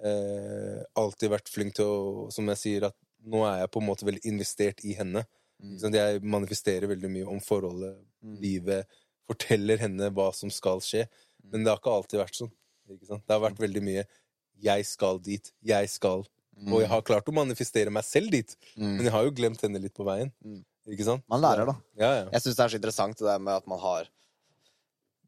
eh, alltid vært flink til å Som jeg sier, at nå er jeg på en måte veldig investert i henne. Mm. Jeg manifesterer veldig mye om forholdet, Mm. livet. Forteller henne hva som skal skje. Men det har ikke alltid vært sånn. Det har vært veldig mye 'jeg skal dit', 'jeg skal'. Mm. Og jeg har klart å manifestere meg selv dit, Mm. men jeg har jo glemt henne litt på veien. Mm. Ikke sant? Man lærer, da. Ja, ja. Jeg syns det er så interessant det der med at man har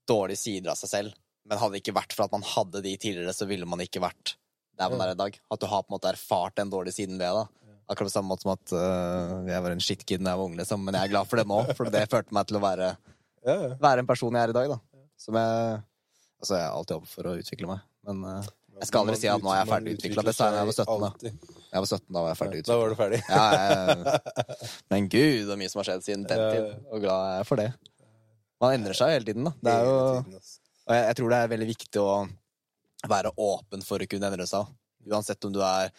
dårlige sider av seg selv. Men hadde det ikke vært for at man hadde de tidligere, så ville man ikke vært der man Ja. er i dag. At du har på en måte erfart den dårlige siden ved det. Akkurat på samme måte som at uh, jeg var en shitkid da jeg var ung, liksom. Men jeg er glad for det nå, for det førte meg til å være, ja, ja. være en person jeg er i dag, da. Som jeg Altså, jeg har alltid jobbet for å utvikle meg, men øh, Jeg skal aldri si at nå er jeg ferdig utvikla. utviklet. Det sa jeg da jeg var 17 da. jeg var 17 da var jeg ferdig Da var du ferdig. Ja, jeg, men gud, så mye som har skjedd siden den tid. Og glad jeg er for det. Man endrer seg hele tiden, da. Det er jo, og jeg, jeg tror det er veldig viktig å være åpen for å kunne endre seg. Uansett om du er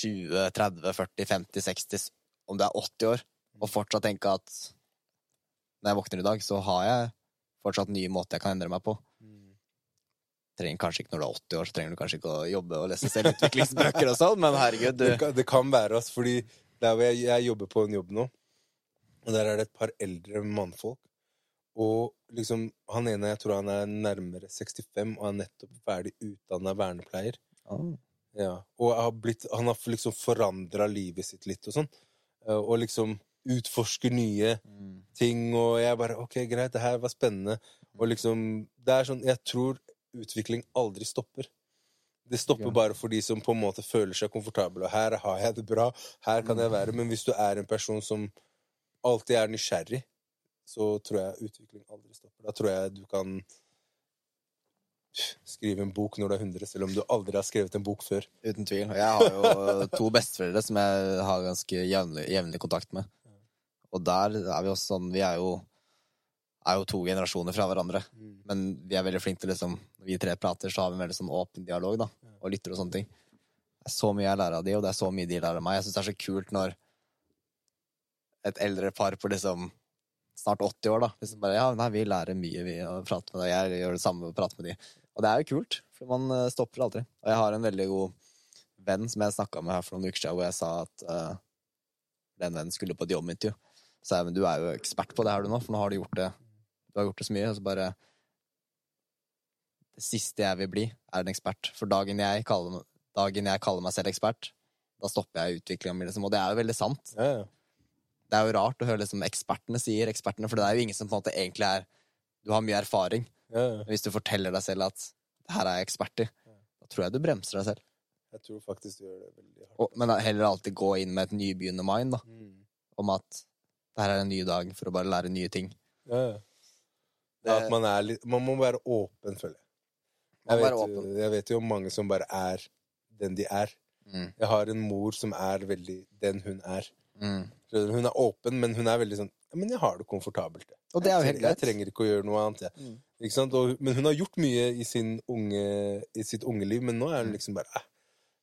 20, 30, 40, 50, 60, om du er 80 år, og fortsatt tenke at når jeg våkner i dag, så har jeg fortsatt nye måter jeg kan endre meg på. Trenger kanskje ikke Når du er 80 år, så trenger du kanskje ikke å jobbe og lese selvutviklingsbøker og sånn, men herregud, du Det, kan- det kan være, altså, fordi der hvor jeg, jeg jobber på en jobb nå, og der er det et par eldre mannfolk. Og liksom, han ene jeg tror han er nærmere 65 og er nettopp ferdig utdanna vernepleier. Ah. Ja. Og har blitt, han har liksom forandra livet sitt litt og sånn. Eh, Og liksom utforsker nye Mm. ting, og jeg bare OK, greit, det her var spennende. Og liksom Det er sånn Jeg tror utvikling aldri stopper. Det stopper bare for de som på en måte føler seg komfortable. Og her har jeg det bra, her kan jeg være. Men hvis du er en person som alltid er nysgjerrig, så tror jeg utvikling aldri stopper. Da tror jeg du kan skrive en bok når du er 100, selv om du aldri har skrevet en bok før. Uten tvil. Og jeg har jo to besteforeldre som jeg har ganske jevnlig, jevnlig kontakt med. Og der er vi også sånn Vi er jo, er jo to generasjoner fra hverandre. Men vi er veldig flinke til liksom Når vi tre prater, så har vi en veldig sånn åpen dialog, da. Og lytter og sånne ting. Det er så mye jeg lærer av de, og det er så mye de lærer av meg. Jeg syns det er så kult når et eldre par på liksom snart 80 år, da. Liksom bare, ja, nei, vi lærer mye, vi, og prater med deg. Jeg gjør det samme og prater med de. Og det er jo kult, for man eh, stopper aldri. Og jeg har en veldig god venn som jeg snakka med her for noen uker siden, hvor jeg sa at uh, den vennen skulle på et jobbintervju. Så jeg, men du er jo ekspert på det her du nå, for nå har du gjort det Du har gjort det så mye. Og så bare Det siste jeg vil bli, er en ekspert. For dagen jeg kaller, dagen jeg kaller meg selv ekspert, da stopper jeg utviklinga mi, liksom. Og det er jo veldig sant. Ja, ja. Det er jo rart å høre liksom ekspertene sier ekspertene, for det er jo ingen som på en måte egentlig er Du har mye erfaring. ja, ja. Hvis du forteller deg selv at det her er jeg ekspert i, da tror jeg du bremser deg selv. Jeg tror faktisk du gjør det veldig hardt. Og, men heller alltid gå inn med et nybegynnende mind, da, Mm. om at det her er en ny dag for å bare lære nye ting. Ja, ja. Det at man er litt Man må være åpen, føler jeg. Jeg vet, jeg vet jo mange som bare er den de er. Mm. Jeg har en mor som er veldig den hun er. Mm. Hun er åpen, men hun er veldig sånn ja, Men jeg har det komfortabelt. Og det er jo helt trenger- Jeg trenger ikke å gjøre noe annet. Ja. Mm. Ikke sant? Og, men hun har gjort mye i, sin unge, i sitt unge liv, men nå er Mm. hun liksom bare eh,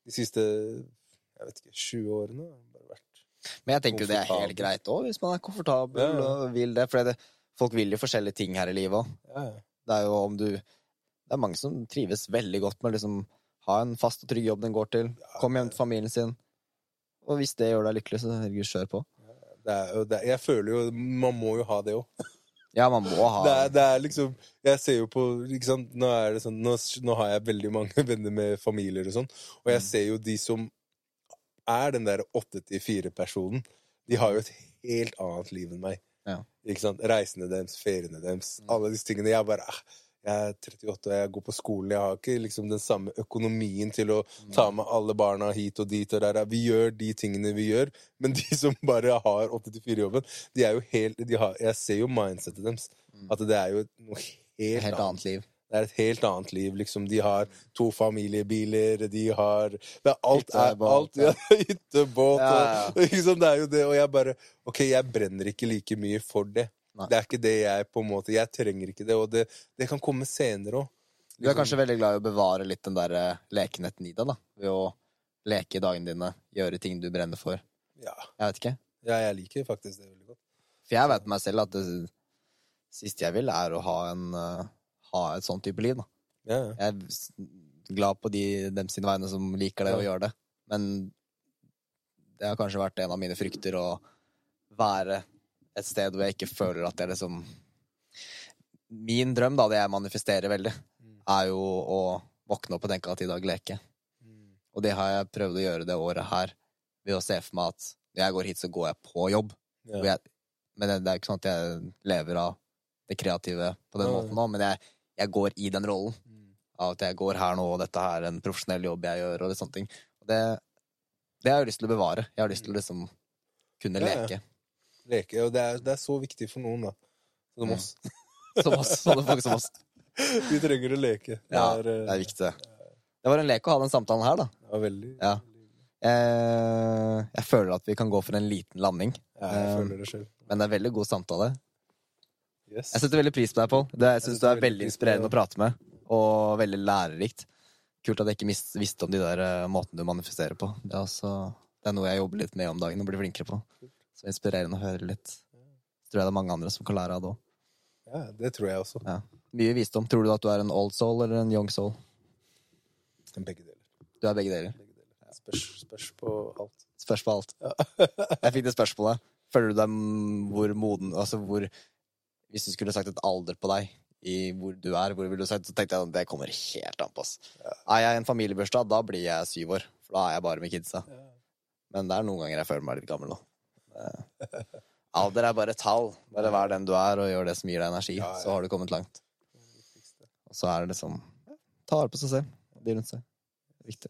De siste jeg vet ikke, 20 årene har hun bare vært Men jeg tenker jo det er helt greit òg, hvis man er komfortabel ja. og vil det. For det, folk vil jo forskjellige ting her i livet òg. ja, ja. Det er jo om du Det er mange som trives veldig godt med å liksom ha en fast og trygg jobb den går til. Komme hjem til familien sin. Og hvis det gjør deg lykkelig, så herregud, kjør på. Det er, jo- det, jeg føler jo Man må jo ha det òg. Ja, man må ha Det er, det er liksom Jeg ser jo på ikke sant? Nå, er det sånn, nå, nå har jeg veldig mange venner med familier og sånn, og jeg Mm. ser jo de som er den der åtte til fire-personen, de har jo et helt annet liv enn meg. Ja. Ikke sant? Reisene deres, feriene deres, Mm. alle disse tingene. Jeg bare Jeg er 38 og jeg går på skolen. Jeg har ikke liksom den samme økonomien til å Mm. ta med alle barna hit og dit og der. Vi gjør de tingene vi gjør, men de som bare har 8-4-jobben, de er jo helt de har, Jeg ser jo mindsetet deres. At det er jo noe helt, helt annet liv. Det er et helt annet liv. Liksom, de har to familiebiler, de har det er Alt er alt, ja, hyttebåt Ja, ja. og liksom, Det er jo det. Og jeg bare OK, jeg brenner ikke like mye for det. Nei. Det er ikke det jeg på en måte Jeg trenger ikke det, og det, det kan komme senere òg. Du er kanskje veldig glad i å bevare litt den der eh, lekenheten i deg, da. Ved å leke dagene dine, gjøre ting du brenner for. Ja. Jeg vet ikke. ja, jeg liker faktisk det veldig godt. For jeg vet med meg selv at det siste jeg vil, er å ha, en, eh, ha et sånn type liv, da. Ja, ja. Jeg er glad på de, dem sine vegne som liker det og gjør det. Men det har kanskje vært en av mine frykter å være et sted hvor jeg ikke føler at jeg liksom Min drøm, da, det jeg manifesterer veldig, er jo å våkne opp og tenke at i dag leker. Mm. Og det har jeg prøvd å gjøre det året her, ved å se for meg at når jeg går hit, så går jeg på jobb. Ja. Jeg, men det, det er jo ikke sånn at jeg lever av det kreative på den måten nå, men jeg, jeg går i den rollen Mm. at jeg går her nå, og dette er en profesjonell jobb jeg gjør, og litt sånne ting. Det, det har jeg lyst til å bevare. Jeg har lyst til å liksom kunne Ja, ja. leke. Leke. Og det er, det er så viktig for noen, da. Som Mm. oss. Som oss. Sånne folk som oss. Vi trenger å leke. Det Ja, er, eh, det er viktig. Det var en lek å ha den samtalen her, da. Ja, veldig. Ja. Jeg, jeg føler at vi kan gå for en liten landing, Ja, jeg Um, føler det selv. men det er veldig god samtale. Yes. Jeg setter veldig pris på deg, Pål. Jeg syns du er veldig inspirerende å prate med, og veldig lærerikt. Kult at jeg ikke mis- visste om de der uh, måtene du manifesterer på. Det er, også, det er noe jeg jobber litt med om dagen og blir flinkere på. Så inspirerende å høre litt. Så tror jeg det er mange andre som kan lære av det òg. Ja, det tror jeg også. Mye visdom. Tror du at du er en old soul eller en young soul? Begge deler. Du er begge deler. Begge deler. Spørs, spørs på alt. Spørs på alt. Jeg fikk det spørsmålet. Føler du deg hvor moden Altså hvor Hvis du skulle sagt et alder på deg i hvor du er, hvor ville du sagt Så tenkte jeg at det kommer helt an på oss. Er jeg i en familiebursdag, da blir jeg syv år. For da er jeg bare med kidsa. Men det er noen ganger jeg føler meg litt gammel nå. Alder er bare tall. Bare vær den du er, og gjør det som gir deg energi. Ja, ja. Så har du kommet langt. Og så er det liksom Ta vare på seg selv og de rundt seg. Det viktig.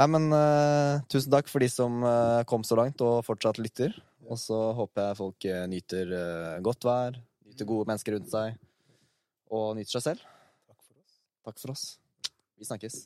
Nei, men uh, tusen takk for de som uh, kom så langt og fortsatt lytter. Og så håper jeg folk eh, nyter eh, godt vær, nyter gode mennesker rundt seg, og nyter seg selv. Takk for oss. Takk for oss. Vi snakkes.